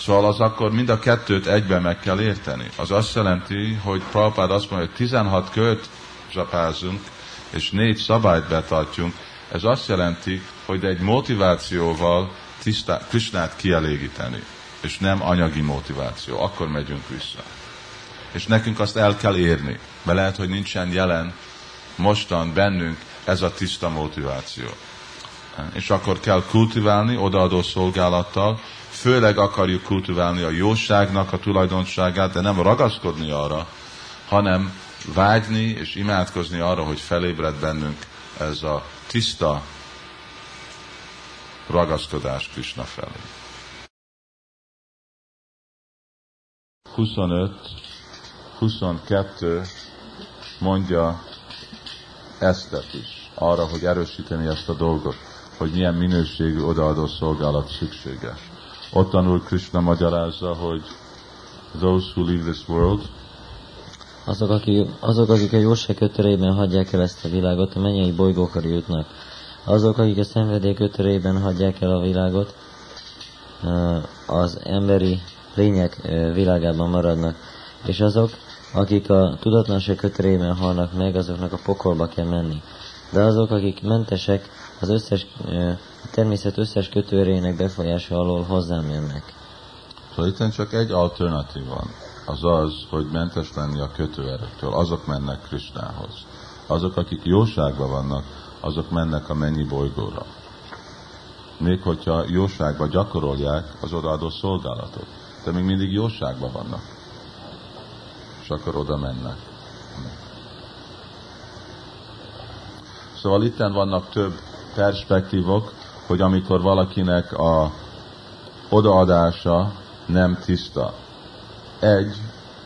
S1: Szóval az akkor mind a kettőt egyben meg kell érteni. Az azt jelenti, hogy Prabhupád azt mondja, hogy 16 költ zsapázunk, és négy szabályt betartjunk. Ez azt jelenti, hogy egy motivációval tisztá, Krisnát kielégíteni, és nem anyagi motiváció. Akkor megyünk vissza. És nekünk azt el kell érni, mert lehet, hogy nincsen jelen mostan bennünk ez a tiszta motiváció. És akkor kell kultiválni odaadó szolgálattal, főleg akarjuk kultiválni a jóságnak a tulajdonságát, de nem ragaszkodni arra, hanem vágyni és imádkozni arra, hogy felébred bennünk ez a tiszta ragaszkodás Krishna felé. 25, 22 mondja ezt is, arra, hogy erősíteni ezt a dolgot, hogy milyen minőségű odaadó szolgálat szükséges. Ott tanul Krishna magyarázza, hogy those who leave this world,
S2: azok, akik, azok, akik a jóság kötörében hagyják el ezt a világot, a mennyei bolygókra jutnak. Azok, akik a szenvedély kötörében hagyják el a világot, az emberi lények világában maradnak. És azok, akik a tudatlanság kötörében halnak meg, azoknak a pokolba kell menni. De azok, akik mentesek, az összes, a természet összes kötőrének befolyása alól hozzám jönnek.
S1: Szóval itt csak egy alternatív van. Az az, hogy mentes lenni a kötőerektől. Azok mennek Krisnához. Azok, akik jóságban vannak, azok mennek a mennyi bolygóra. Még hogyha jóságban gyakorolják az odaadó szolgálatot. De még mindig jóságban vannak. És akkor oda mennek. Szóval itten vannak több perspektívok, hogy amikor valakinek a odaadása nem tiszta. Egy,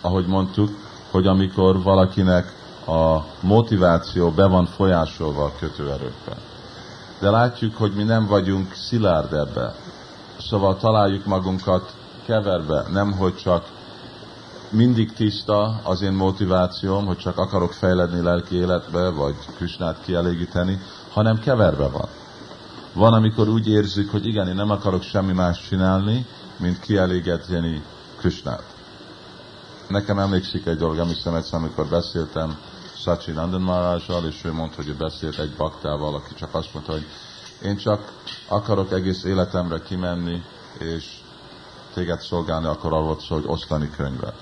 S1: ahogy mondtuk, hogy amikor valakinek a motiváció be van folyásolva a kötőerőkben. De látjuk, hogy mi nem vagyunk szilárd ebbe. Szóval találjuk magunkat keverve, nem hogy csak mindig tiszta az én motivációm, hogy csak akarok fejledni lelki életbe, vagy Krisnát kielégíteni, hanem keverve van. Van, amikor úgy érzik, hogy igen, én nem akarok semmi más csinálni, mint kielégíteni Krisnát. Nekem emlékszik egy dolog, emlékszem egyszer, amikor beszéltem Sachin Nandan Maharajsal, és ő mondta, hogy ő beszélt egy baktával, aki csak azt mondta, hogy én csak akarok egész életemre kimenni, és téged szolgálni, akkor arról szól, hogy osztani könyvet.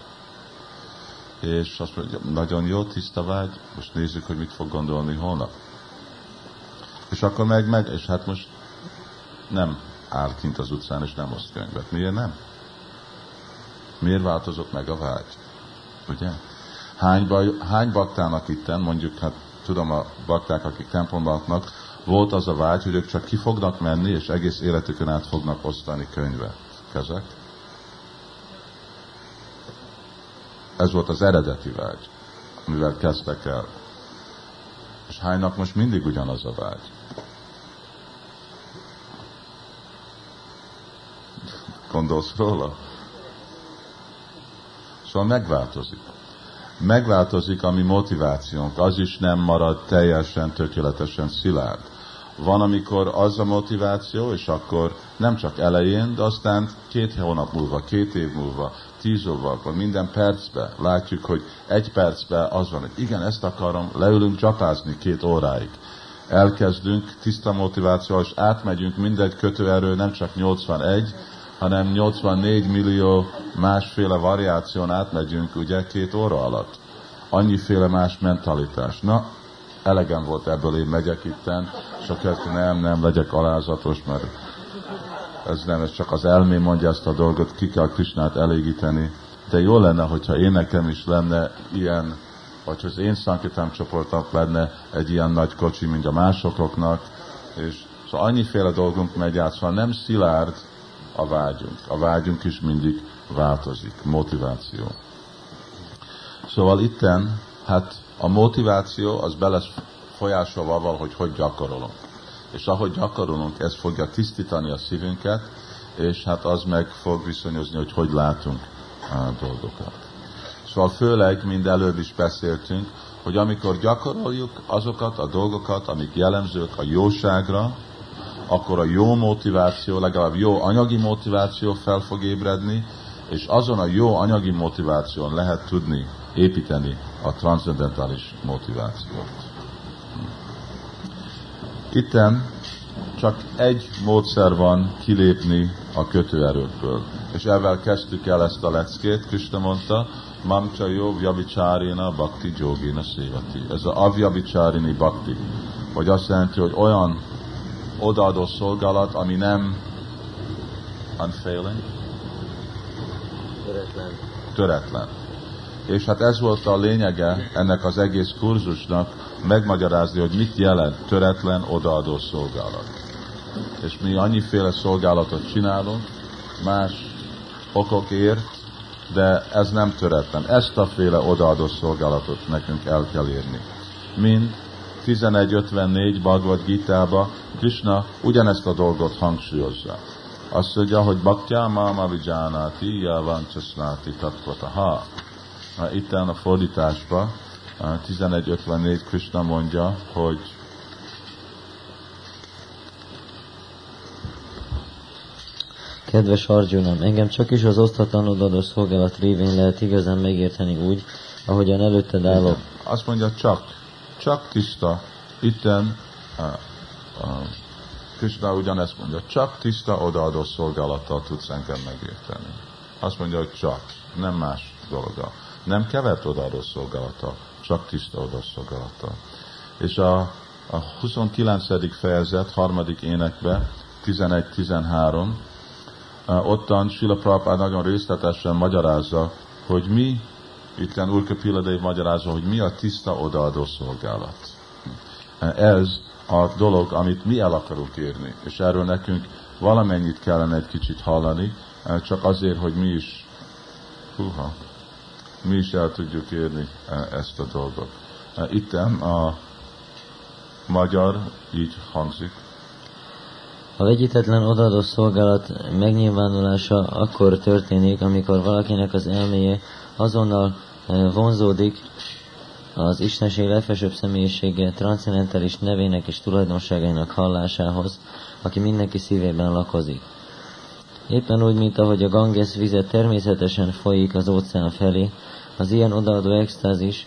S1: És azt mondja, nagyon jó, tiszta vágy, most nézzük, hogy mit fog gondolni holnap. És akkor meg, meg, és hát most nem áll kint az utcán, és nem oszt könyvet. Miért nem? Miért változott meg a vágy? Ugye? Hány, baj, hány baktának itten, mondjuk, hát tudom a bakták, akik templomban volt az a vágy, hogy ők csak ki fognak menni, és egész életükön át fognak osztani könyvet. Kezek? Ez volt az eredeti vágy, amivel kezdtek el. És hánynak most mindig ugyanaz a vágy? Gondolsz róla? Szóval megváltozik. Megváltozik a mi motivációnk, az is nem marad teljesen, tökéletesen szilárd. Van, amikor az a motiváció, és akkor nem csak elején, de aztán két hónap múlva, két év múlva, tíz óval, minden percben látjuk, hogy egy percben az van, hogy igen, ezt akarom, leülünk csapázni két óráig. elkezdünk tiszta motiváció, és átmegyünk mindegy kötőerő, nem csak 81, hanem 84 millió másféle variáción átmegyünk ugye két óra alatt. Annyiféle más mentalitás. Na, elegem volt ebből, én megyek itten, és akkor nem, nem legyek alázatos, mert ez nem, ez csak az elmé mondja ezt a dolgot, ki kell Krisnát elégíteni. De jó lenne, hogyha én nekem is lenne ilyen, vagy hogy az én szankitám csoportnak lenne egy ilyen nagy kocsi, mint a másoknak, és szóval annyiféle dolgunk megy át, szóval nem szilárd a vágyunk. A vágyunk is mindig változik, motiváció. Szóval itten, hát a motiváció az bele folyásolva avval, hogy hogy gyakorolunk. És ahogy gyakorolunk, ez fogja tisztítani a szívünket, és hát az meg fog viszonyozni, hogy hogy látunk a dolgokat. Szóval főleg, mind előbb is beszéltünk, hogy amikor gyakoroljuk azokat a dolgokat, amik jellemzők a jóságra, akkor a jó motiváció, legalább jó anyagi motiváció fel fog ébredni, és azon a jó anyagi motiváción lehet tudni építeni a transzendentális motivációt. Itten csak egy módszer van kilépni a kötőerőkből. És ezzel kezdtük el ezt a leckét, Krista mondta, Mamcha jó vyabicsárina bhakti jogina szévati. Ez a avjabicsárini bhakti. Vagy azt jelenti, hogy olyan odaadó szolgálat, ami nem unfailing,
S2: Töretlen.
S1: töretlen. És hát ez volt a lényege ennek az egész kurzusnak, megmagyarázni, hogy mit jelent töretlen odaadó szolgálat. És mi annyiféle szolgálatot csinálunk, más okokért, de ez nem töretlen. Ezt a féle odaadó szolgálatot nekünk el kell érni. Mind 1154 Bhagavad Gita-ba Krishna ugyanezt a dolgot hangsúlyozza. Azt mondja, hogy Bhaktya Mama Vijánati Javancsasnáti Tatvataha. Itten a fordításba 1154 Krishna mondja, hogy
S2: Kedves Arjunam, engem csak is az osztatlan odadó szolgálat révén lehet igazán megérteni úgy, ahogyan előtted állok.
S1: azt mondja csak, csak tiszta, itten uh, uh, Krishna ugyanezt mondja, csak tiszta odaadó szolgálattal tudsz engem megérteni. Azt mondja, hogy csak, nem más dolga. Nem kevert odaadó szolgálattal, csak tiszta odaadó szolgálattal. És a, a 29. fejezet, harmadik énekbe, 11-13, uh, ottan Sila Prabhupád nagyon részletesen magyarázza, hogy mi, itt Urka Piladei magyarázza, hogy mi a tiszta odaadó szolgálat. Ez a dolog, amit mi el akarunk érni, és erről nekünk valamennyit kellene egy kicsit hallani, csak azért, hogy mi is, húha, mi is el tudjuk érni ezt a dolgot. Itten a magyar így hangzik,
S2: A vegyítetlen odaadó szolgálat megnyilvánulása akkor történik, amikor valakinek az elméje azonnal eh, vonzódik az Istenség legfelsőbb személyisége transzendentális nevének és tulajdonságainak hallásához, aki mindenki szívében lakozik. Éppen úgy, mint ahogy a Ganges vize természetesen folyik az óceán felé, az ilyen odaadó extázis,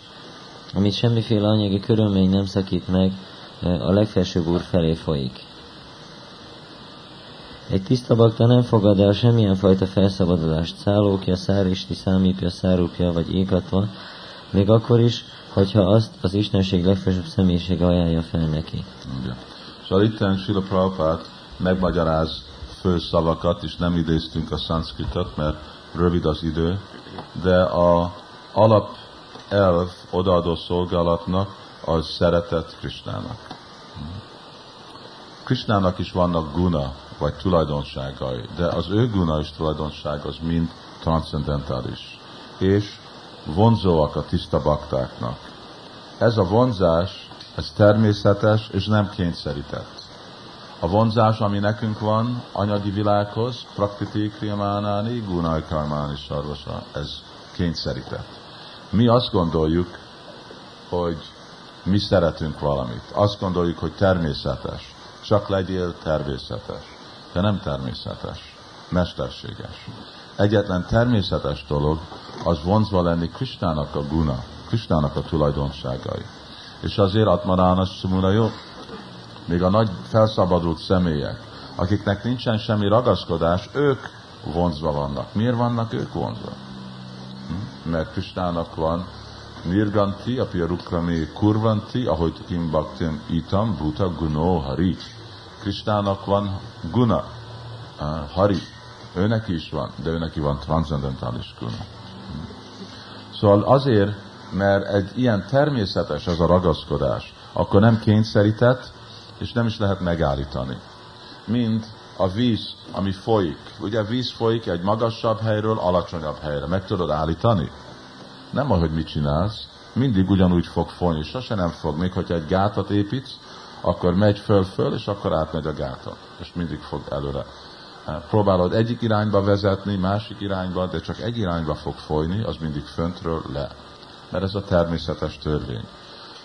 S2: amit semmiféle anyagi körülmény nem szakít meg, a legfelsőbb úr felé folyik. Egy tiszta bakta nem fogad el semmilyen fajta felszabadulást, szállókja, száristi, számípja, szárupja vagy ékatva, még akkor is, hogyha azt az Istenség legfelsőbb személyiség ajánlja fel neki.
S1: Igen. Szóval itt Sila Prabhupád megmagyaráz fő szavakat, és nem idéztünk a szanszkritot, mert rövid az idő, de a alap elv odaadó szolgálatnak az szeretet Krisnának. Krisnának is vannak guna, vagy tulajdonságai, de az ő guna és tulajdonság az mind transzendentális, és vonzóak a tiszta baktáknak. Ez a vonzás, ez természetes és nem kényszerített. A vonzás, ami nekünk van anyagi világhoz, prakriti kriyamánáni, gunai karmáni sarvasa, ez kényszerített. Mi azt gondoljuk, hogy mi szeretünk valamit. Azt gondoljuk, hogy természetes. Csak legyél természetes. De nem természetes. Mesterséges. Egyetlen természetes dolog az vonzva lenni Kristának a guna, Kristának a tulajdonságai. És azért Atmarána Sumuna még a nagy felszabadult személyek, akiknek nincsen semmi ragaszkodás, ők vonzva vannak. Miért vannak ők vonzva? Hm? Mert Kristának van Nirganti, a Rukrami Kurvanti, ahogy Kim Bhaktim Itam, Buta Guno Hari. Kristának van Guna, uh, Hari. Őnek is van, de őnek van transzendentális Guna. Hm? Szóval azért, mert egy ilyen természetes ez a ragaszkodás, akkor nem kényszerített, és nem is lehet megállítani. Mind a víz, ami folyik. Ugye víz folyik egy magasabb helyről alacsonyabb helyre. Meg tudod állítani? Nem ahogy mit csinálsz, mindig ugyanúgy fog folyni, sose nem fog. Még hogyha egy gátat építsz, akkor megy föl-föl, és akkor átmegy a gátat, és mindig fog előre. Próbálod egyik irányba vezetni, másik irányba, de csak egy irányba fog folyni, az mindig föntről le. Mert ez a természetes törvény.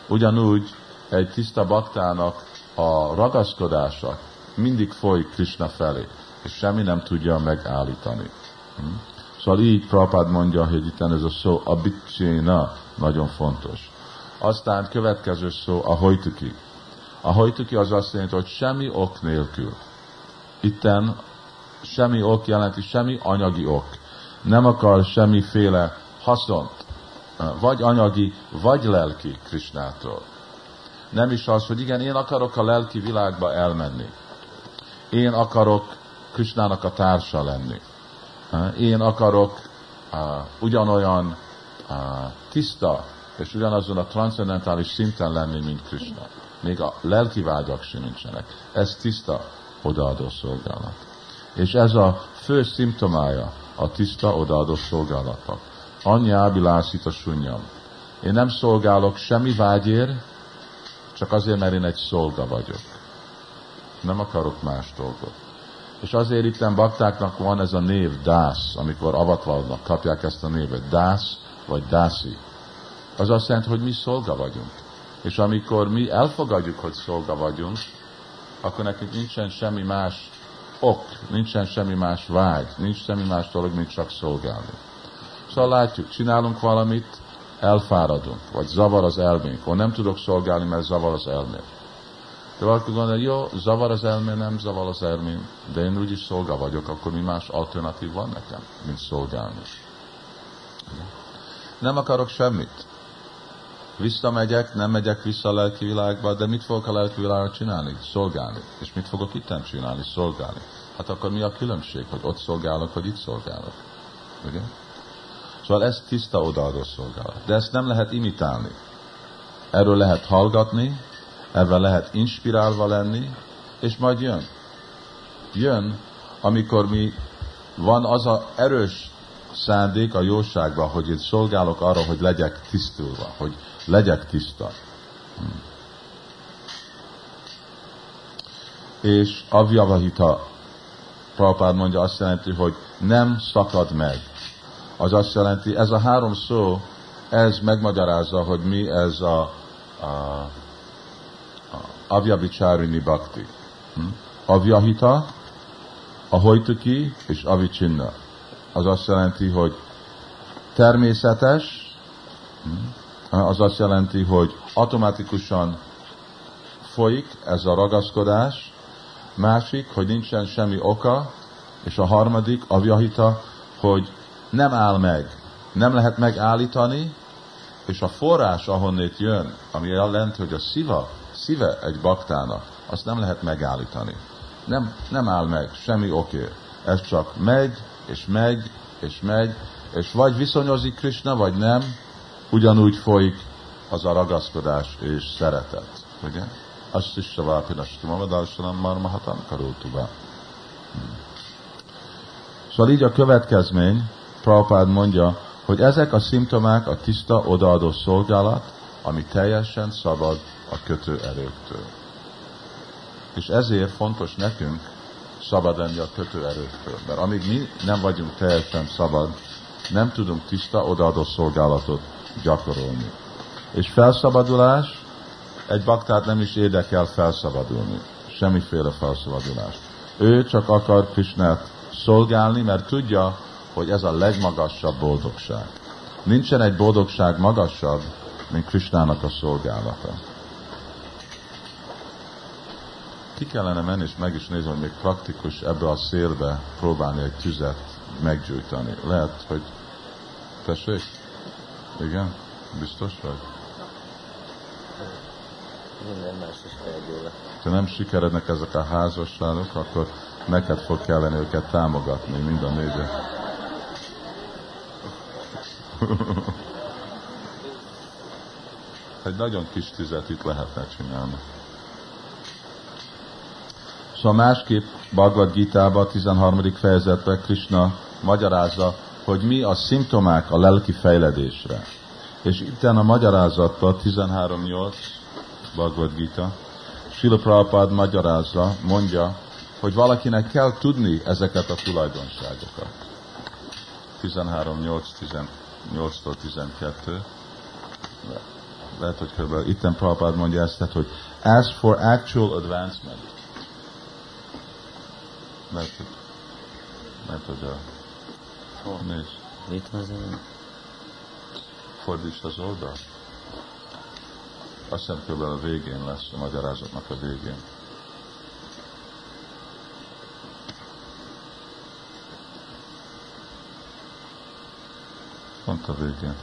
S1: Ugyanúgy egy tiszta baktának a ragaszkodása mindig folyik Krishna felé, és semmi nem tudja megállítani. Hm? Szóval így Prabhupád mondja, hogy itt ez a szó abicséna nagyon fontos. Aztán következő szó a hojtuki. A hojtuki az azt jelenti, hogy semmi ok nélkül. Itten semmi ok jelenti, semmi anyagi ok. Nem akar semmiféle haszont, vagy anyagi, vagy lelki Krisnától. Nem is az, hogy igen, én akarok a lelki világba elmenni. Én akarok Krisnának a társa lenni. Én akarok uh, ugyanolyan uh, tiszta és ugyanazon a transzendentális szinten lenni, mint Krishna. Még a lelki vágyak sem nincsenek. Ez tiszta odaadó szolgálat. És ez a fő szimptomája a tiszta odaadó szolgálatnak. Annyi ábilászít a sunyam. Én nem szolgálok semmi vágyért, csak azért, mert én egy szolga vagyok. Nem akarok más dolgot. És azért itt baktáknak van ez a név, dász, amikor avatvalnak, kapják ezt a névet, dász vagy dászi. Az azt jelenti, hogy mi szolga vagyunk. És amikor mi elfogadjuk, hogy szolga vagyunk, akkor nekünk nincsen semmi más ok, nincsen semmi más vágy, nincs semmi más dolog, mint csak szolgálni. Szóval látjuk, csinálunk valamit, elfáradunk, vagy zavar az elménk, vagy nem tudok szolgálni, mert zavar az elmém. De valaki gondolja, jó, zavar az elmém, nem zavar az elmém, de én úgyis szolga vagyok, akkor mi más alternatív van nekem, mint szolgálni. Nem akarok semmit. Visszamegyek, nem megyek vissza a lelki világba, de mit fogok a lelki világba csinálni? Szolgálni. És mit fogok itten csinálni? Szolgálni. Hát akkor mi a különbség, hogy ott szolgálok, vagy itt szolgálok? Ugye? Szóval ez tiszta odaadó szolgálat. De ezt nem lehet imitálni. Erről lehet hallgatni, ebben lehet inspirálva lenni, és majd jön. Jön, amikor mi van az a erős szándék a jóságban, hogy én szolgálok arra, hogy legyek tisztulva, hogy legyek tiszta. Hmm. És avjavahita, Prabhupád mondja, azt jelenti, hogy nem szakad meg az azt jelenti, ez a három szó, ez megmagyarázza, hogy mi ez a, a, a Avyabicsárini Bhakti. Hm? Avyahita, a hojtuki és avicsinna. Az azt jelenti, hogy természetes, hm? az azt jelenti, hogy automatikusan folyik ez a ragaszkodás, másik, hogy nincsen semmi oka, és a harmadik, avyahita, hogy nem áll meg, nem lehet megállítani, és a forrás, ahonnét jön, ami jelent, hogy a szíva, szíve egy baktának, azt nem lehet megállítani. Nem, nem áll meg, semmi oké. Ez csak megy, és megy, és megy, és vagy viszonyozik Krishna, vagy nem, ugyanúgy folyik az a ragaszkodás és szeretet. Ugye? Azt is savápinasti mamadarsanam marmahatam karultuba. Hmm. Szóval így a következmény, Prabhupád mondja, hogy ezek a szimptomák a tiszta odaadó szolgálat, ami teljesen szabad a kötő erőktől. És ezért fontos nekünk szabad lenni a kötő erőktől. Mert amíg mi nem vagyunk teljesen szabad, nem tudunk tiszta odaadó szolgálatot gyakorolni. És felszabadulás, egy baktát nem is érdekel felszabadulni. Semmiféle felszabadulás. Ő csak akar Krisnát szolgálni, mert tudja, hogy ez a legmagasabb boldogság. Nincsen egy boldogság magasabb, mint Krisnának a szolgálata. ki kellene menni, és meg is nézni, hogy még praktikus ebbe a szélbe próbálni egy tüzet meggyújtani. Lehet, hogy... Tessék? Igen? Biztos vagy?
S2: Minden más is felgyúl.
S1: Ha nem sikerednek ezek a házasságok, akkor neked fog kellene őket támogatni, mind a négyet. Egy nagyon kis tüzet itt lehetne csinálni. Szóval másképp Bhagavad Gita-ba, 13. fejezetben Krishna magyarázza, hogy mi a szimptomák a lelki fejledésre. És itt a magyarázatban 13.8 Bhagavad Gita, Srila Prabhupada magyarázza, mondja, hogy valakinek kell tudni ezeket a tulajdonságokat. 13.8-tól 12. Lehet, hogy kb. itten Prabhupada mondja ezt, tehát, hogy as for actual advancement. Mert, hogy, mert, hogy a... Nézd,
S2: Itt az én.
S1: fordítsd az oldalt. Azt hiszem kb. a végén lesz, a magyarázatnak a végén. Pont a végén.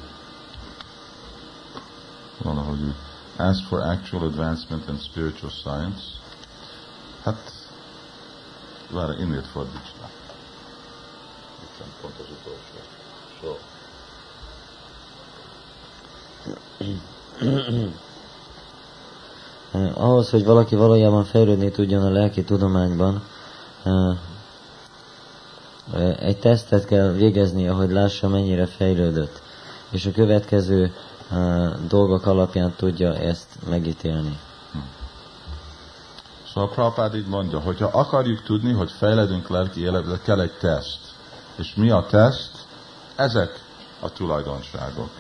S1: Valahogy úgy. As for actual advancement in spiritual science, hát, várj, innét fordíts le. Itt van pont az utolsó. So.
S2: Ahhoz, hogy valaki valójában fejlődni tudjon a lelki tudományban, eh, egy tesztet kell végeznie, hogy lássa, mennyire fejlődött. És a következő eh, dolgok alapján tudja ezt megítélni.
S1: Szóval Prabhupád így mondja, hogy ha akarjuk tudni, hogy fejledünk lelki életbe, kell egy teszt. És mi a teszt? Ezek a tulajdonságok.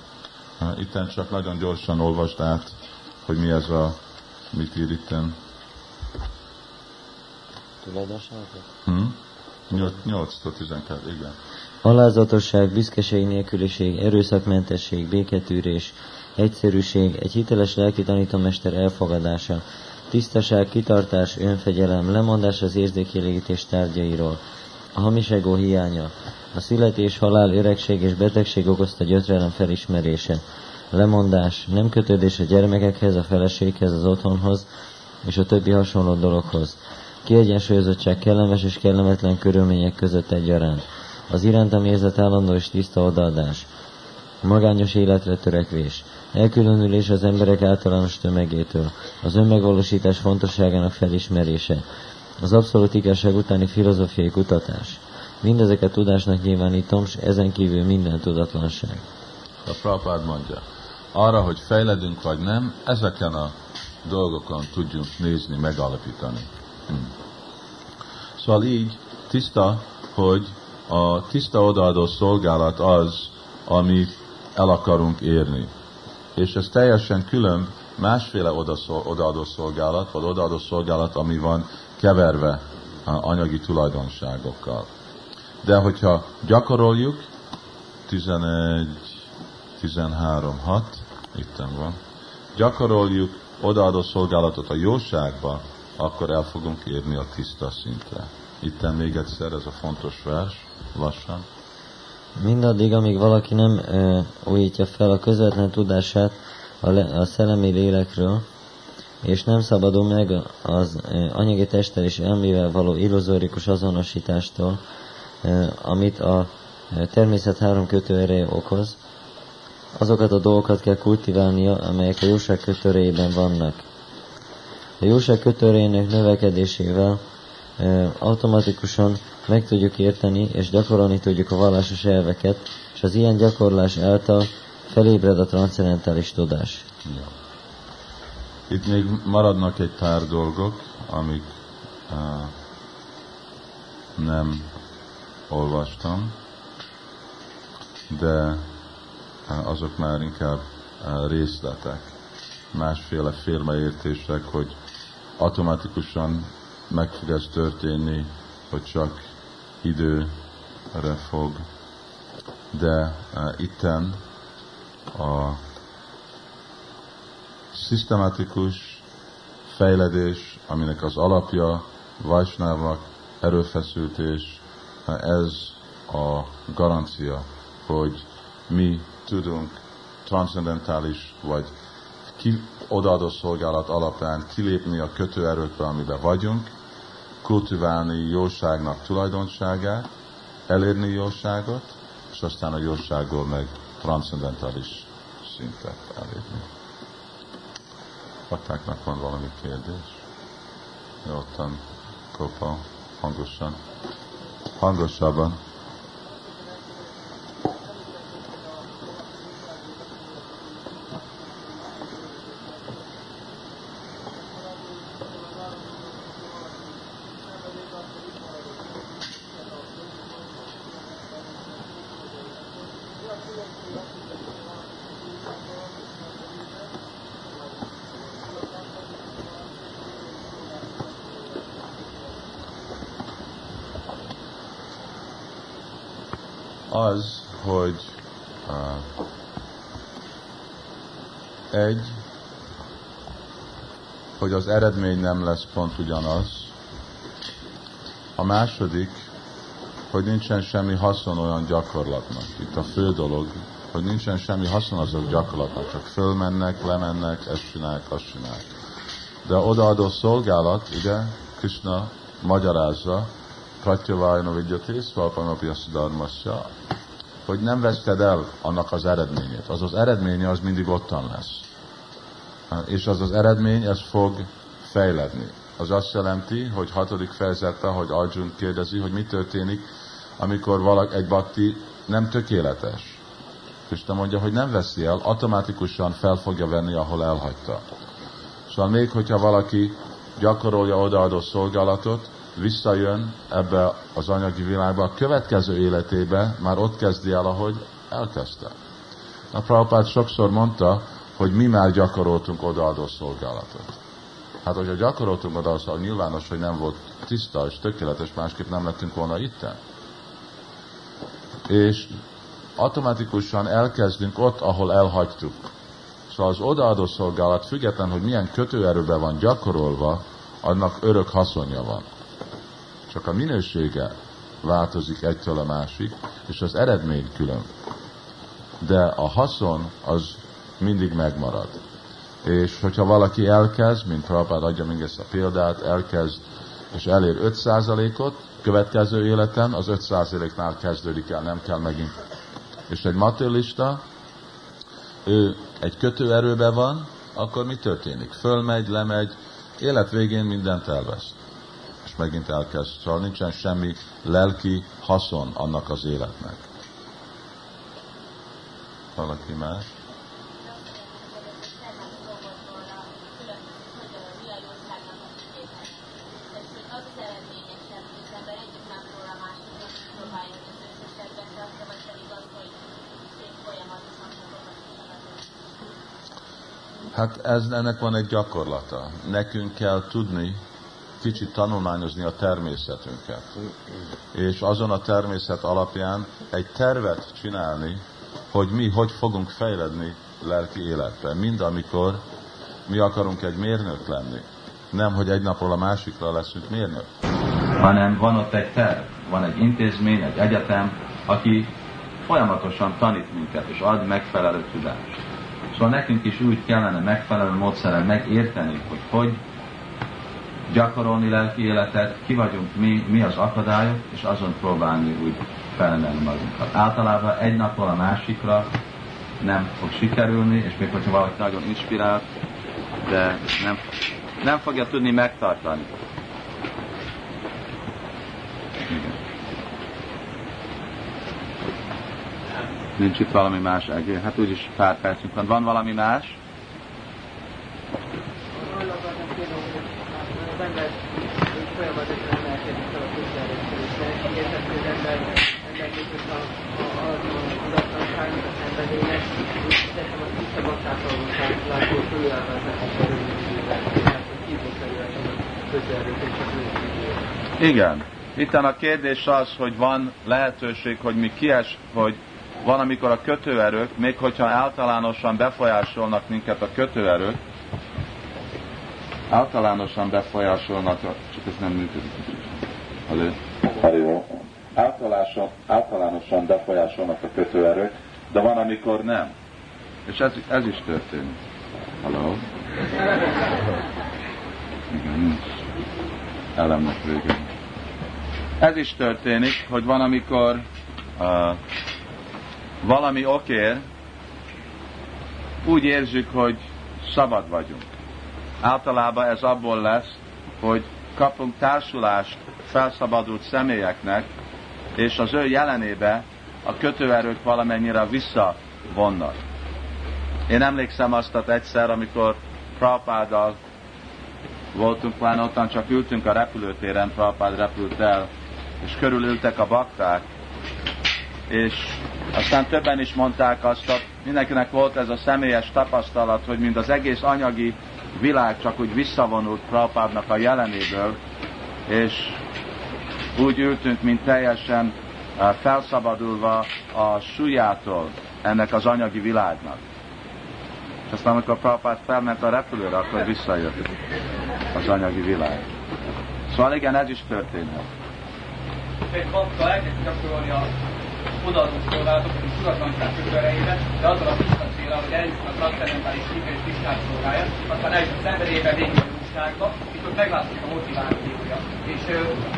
S1: Itten csak nagyon gyorsan olvasd át, hogy mi ez a, mit ír itten.
S2: Tulajdonságok?
S1: Hm? 8-12, igen.
S2: Alázatosság, büszkeség nélküliség, erőszakmentesség, béketűrés, egyszerűség, egy hiteles lelki tanítómester elfogadása, tisztaság, kitartás, önfegyelem, lemondás az érzékielégítés tárgyairól, a hamiságó hiánya, a születés, halál, öregség és betegség okozta gyötrelem felismerése, lemondás, nem kötődés a gyermekekhez, a feleséghez, az otthonhoz és a többi hasonló dologhoz, kiegyensúlyozottság kellemes és kellemetlen körülmények között egyaránt, az irántam érzett állandó és tiszta odaadás, magányos életre törekvés, elkülönülés az emberek általános tömegétől, az önmegvalósítás fontosságának felismerése, az abszolút igazság utáni filozófiai kutatás. Mindezeket tudásnak nyilvánítom, s ezen kívül minden tudatlanság.
S1: A Prabhupád mondja, arra, hogy fejledünk vagy nem, ezeken a dolgokon tudjunk nézni, megalapítani. Hm. Szóval így tiszta, hogy a tiszta odaadó szolgálat az, amit el akarunk érni. És ez teljesen külön másféle odaadó szolgálat, vagy odaadó szolgálat, ami van keverve anyagi tulajdonságokkal. De hogyha gyakoroljuk, 11, 13, 6, itten van, gyakoroljuk odaadó szolgálatot a jóságba, akkor el fogunk érni a tiszta szintre. Itten még egyszer ez a fontos vers, lassan.
S2: Mindaddig, amíg valaki nem ö, újítja fel a közvetlen tudását a, le, a szellemi lélekről, és nem szabadul meg az ö, anyagi testtel és elmével való illuzórikus azonosítástól, ö, amit a ö, természet három kötőereje okoz, azokat a dolgokat kell kultiválnia, amelyek a jóság kötőrejében vannak. A jóság kötőrejének növekedésével automatikusan meg tudjuk érteni és gyakorolni tudjuk a vallásos elveket, és az ilyen gyakorlás által felébred a transzendentális tudás.
S1: Ja. Itt még maradnak egy pár dolgok, amik uh, nem olvastam, de uh, azok már inkább uh, részletek, másféle félreértések, hogy automatikusan meg fog ez történni, hogy csak időre fog, de uh, itten a szisztematikus fejledés, aminek az alapja Vajsnávak erőfeszültés, ez a garancia, hogy mi tudunk transzendentális vagy ki, odaadó szolgálat alapján kilépni a kötőerőkbe, amiben vagyunk, kultiválni jóságnak tulajdonságát, elérni jóságot, és aztán a jóságból meg transzendentális szintet elérni. Baktáknak van valami kérdés? Ottan kopa, hangosan. Hangosabban. az, hogy uh, egy, hogy az eredmény nem lesz pont ugyanaz. A második, hogy nincsen semmi haszon olyan gyakorlatnak. Itt a fő dolog, hogy nincsen semmi haszon azok gyakorlatnak, csak fölmennek, lemennek, ezt csinálják, azt csinálják. De odaadó szolgálat, ugye, Krishna magyarázza, Pratyavajna Vigyati, Szvalpanapja Szudarmasya, hogy nem veszted el annak az eredményét. Az az eredménye az mindig ottan lesz. És az az eredmény, ez fog fejledni. Az azt jelenti, hogy hatodik fejezetben, hogy Arjun kérdezi, hogy mi történik, amikor valaki, egy bakti nem tökéletes. Krista mondja, hogy nem veszi el, automatikusan fel fogja venni, ahol elhagyta. Szóval még, hogyha valaki gyakorolja odaadó szolgálatot, visszajön ebbe az anyagi világba, a következő életébe már ott kezdi el, ahogy elkezdte. A Prabhupád sokszor mondta, hogy mi már gyakoroltunk odaadó szolgálatot. Hát, hogyha gyakoroltunk szolgálatot, nyilvános, hogy nem volt tiszta és tökéletes, másképp nem lettünk volna itten. És automatikusan elkezdünk ott, ahol elhagytuk. Szóval az odaadó szolgálat, független, hogy milyen kötőerőben van gyakorolva, annak örök haszonja van csak a minősége változik egytől a másik, és az eredmény külön. De a haszon az mindig megmarad. És hogyha valaki elkezd, mint Prabhupád adja még ezt a példát, elkezd és elér 5%-ot, következő életen az 5%-nál kezdődik el, nem kell megint. És egy materialista, ő egy kötőerőben van, akkor mi történik? Fölmegy, lemegy, élet végén mindent elvesz megint elkezd. Szóval nincsen semmi lelki haszon annak az életnek. Valaki más? Hát ez, ennek van egy gyakorlata. Nekünk kell tudni, kicsit tanulmányozni a természetünket. És azon a természet alapján egy tervet csinálni, hogy mi hogy fogunk fejledni lelki életben. Mind amikor mi akarunk egy mérnök lenni. Nem, hogy egy napról a másikra leszünk mérnök.
S3: Hanem van ott egy terv, van egy intézmény, egy egyetem, aki folyamatosan tanít minket, és ad megfelelő tudást. Szóval nekünk is úgy kellene megfelelő módszeren megérteni, hogy hogy gyakorolni lelki életet, ki vagyunk mi, mi az akadályok, és azon próbálni úgy felemelni magunkat. Általában egy napról a másikra nem fog sikerülni, és még hogyha valaki nagyon inspirált, de nem, nem fogja tudni megtartani. Nincs itt valami más. Hát úgyis pár percünk van. Van valami más? Igen. Itt a kérdés az, hogy van lehetőség, hogy mi kies, hogy van, amikor a kötőerők, még hogyha általánosan befolyásolnak minket a kötőerők,
S1: általánosan befolyásolnak, csak ez nem működik. Haló? Haló. Általánosan, általánosan befolyásolnak a kötőerők, de van, amikor nem. És ez, ez is történik. Haló? Igen, nincs elemnek vége. Ez is történik, hogy van, amikor uh, valami okér, úgy érzük, hogy szabad vagyunk. Általában ez abból lesz, hogy kapunk társulást felszabadult személyeknek, és az ő jelenébe a kötőerők valamennyire visszavonnak. Én emlékszem azt egyszer, amikor Prabhupáddal voltunk, pláne ottan csak ültünk a repülőtéren, Prabhupád repült el, és körülültek a bakták, és aztán többen is mondták azt, hogy mindenkinek volt ez a személyes tapasztalat, hogy mind az egész anyagi világ csak úgy visszavonult Prabhupádnak a jelenéből, és úgy ültünk, mint teljesen eh, felszabadulva a súlyától ennek az anyagi világnak. És aztán, amikor Prabhupád felment a repülőre, akkor visszajött az anyagi világ. Szóval igen, ez is történhet.
S4: Egy odaadó szolgálatot, és tudatlanság kötőerejébe, de azzal a tiszta célra, hogy eljutnak a transzcendentális szívő és tisztás szolgája, aztán eljut a szenvedélybe, végül a jóságba, és ott meglátszik a motivációja. És,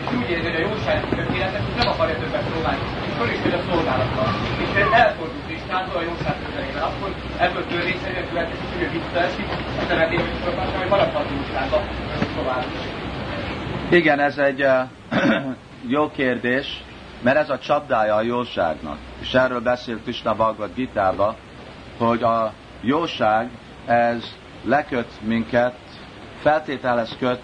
S4: és úgy érzi, hogy a jóság tökéletes, hogy nem akarja többet szolgálni, és föl a szolgálattal. És elfordul Istentől a jóság közelében. Akkor ebből törvényszerűen következik, hogy ő visszaesik, a szenvedélybe is hogy maradhat a jóságba tovább.
S1: Igen, ez egy uh, jó kérdés mert ez a csapdája a jóságnak. És erről beszélt Krishna Bhagavad Gita hogy a jóság ez leköt minket, feltételez köt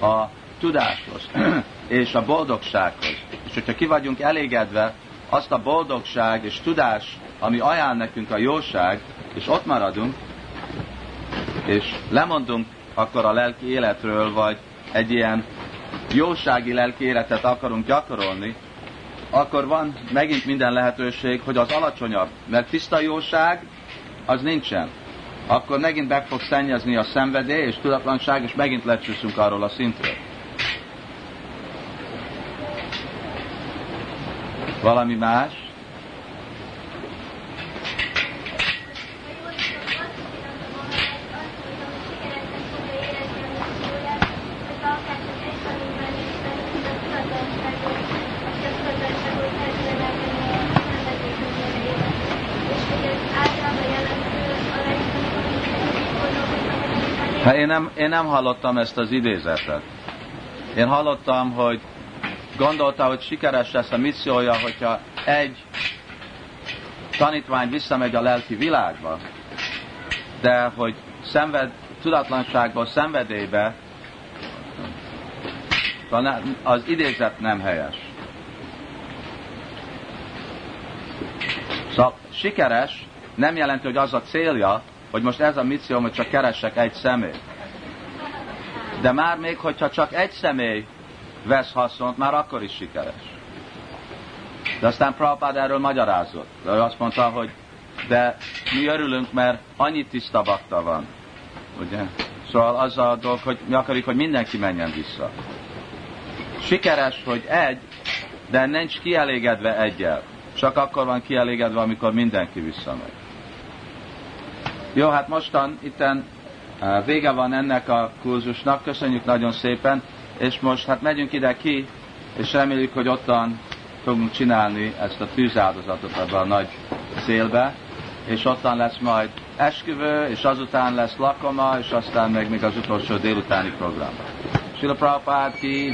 S1: a tudáshoz és a boldogsághoz. És hogyha ki vagyunk elégedve, azt a boldogság és tudás, ami ajánl nekünk a jóság, és ott maradunk, és lemondunk akkor a lelki életről, vagy egy ilyen jósági lelki életet akarunk gyakorolni, akkor van megint minden lehetőség, hogy az alacsonyabb, mert tiszta jóság az nincsen. Akkor megint meg fog szennyezni a szenvedély és tudatlanság, és megint lecsúszunk arról a szintről. Valami más? Nem, én nem hallottam ezt az idézetet. Én hallottam, hogy gondolta, hogy sikeres lesz a missziója, hogyha egy tanítvány visszamegy a lelki világba, de hogy szenved, tudatlanságból, szenvedélybe, az idézet nem helyes. Szóval sikeres nem jelenti, hogy az a célja, hogy most ez a misszióm, hogy csak keressek egy személy. De már még, hogyha csak egy személy vesz haszont, már akkor is sikeres. De aztán Prabhupád erről magyarázott. Ő azt mondta, hogy de mi örülünk, mert annyi tiszta bakta van. Ugye? Szóval az a dolog, hogy mi akarjuk, hogy mindenki menjen vissza. Sikeres, hogy egy, de nincs kielégedve egyel. Csak akkor van kielégedve, amikor mindenki visszamegy. Jó, hát mostan itten vége van ennek a kurzusnak, köszönjük nagyon szépen, és most hát megyünk ide ki, és reméljük, hogy ottan fogunk csinálni ezt a tűzáldozatot ebbe a nagy szélbe, és ottan lesz majd esküvő, és azután lesz lakoma, és aztán meg még az utolsó délutáni program. Sila Prabhupád ki.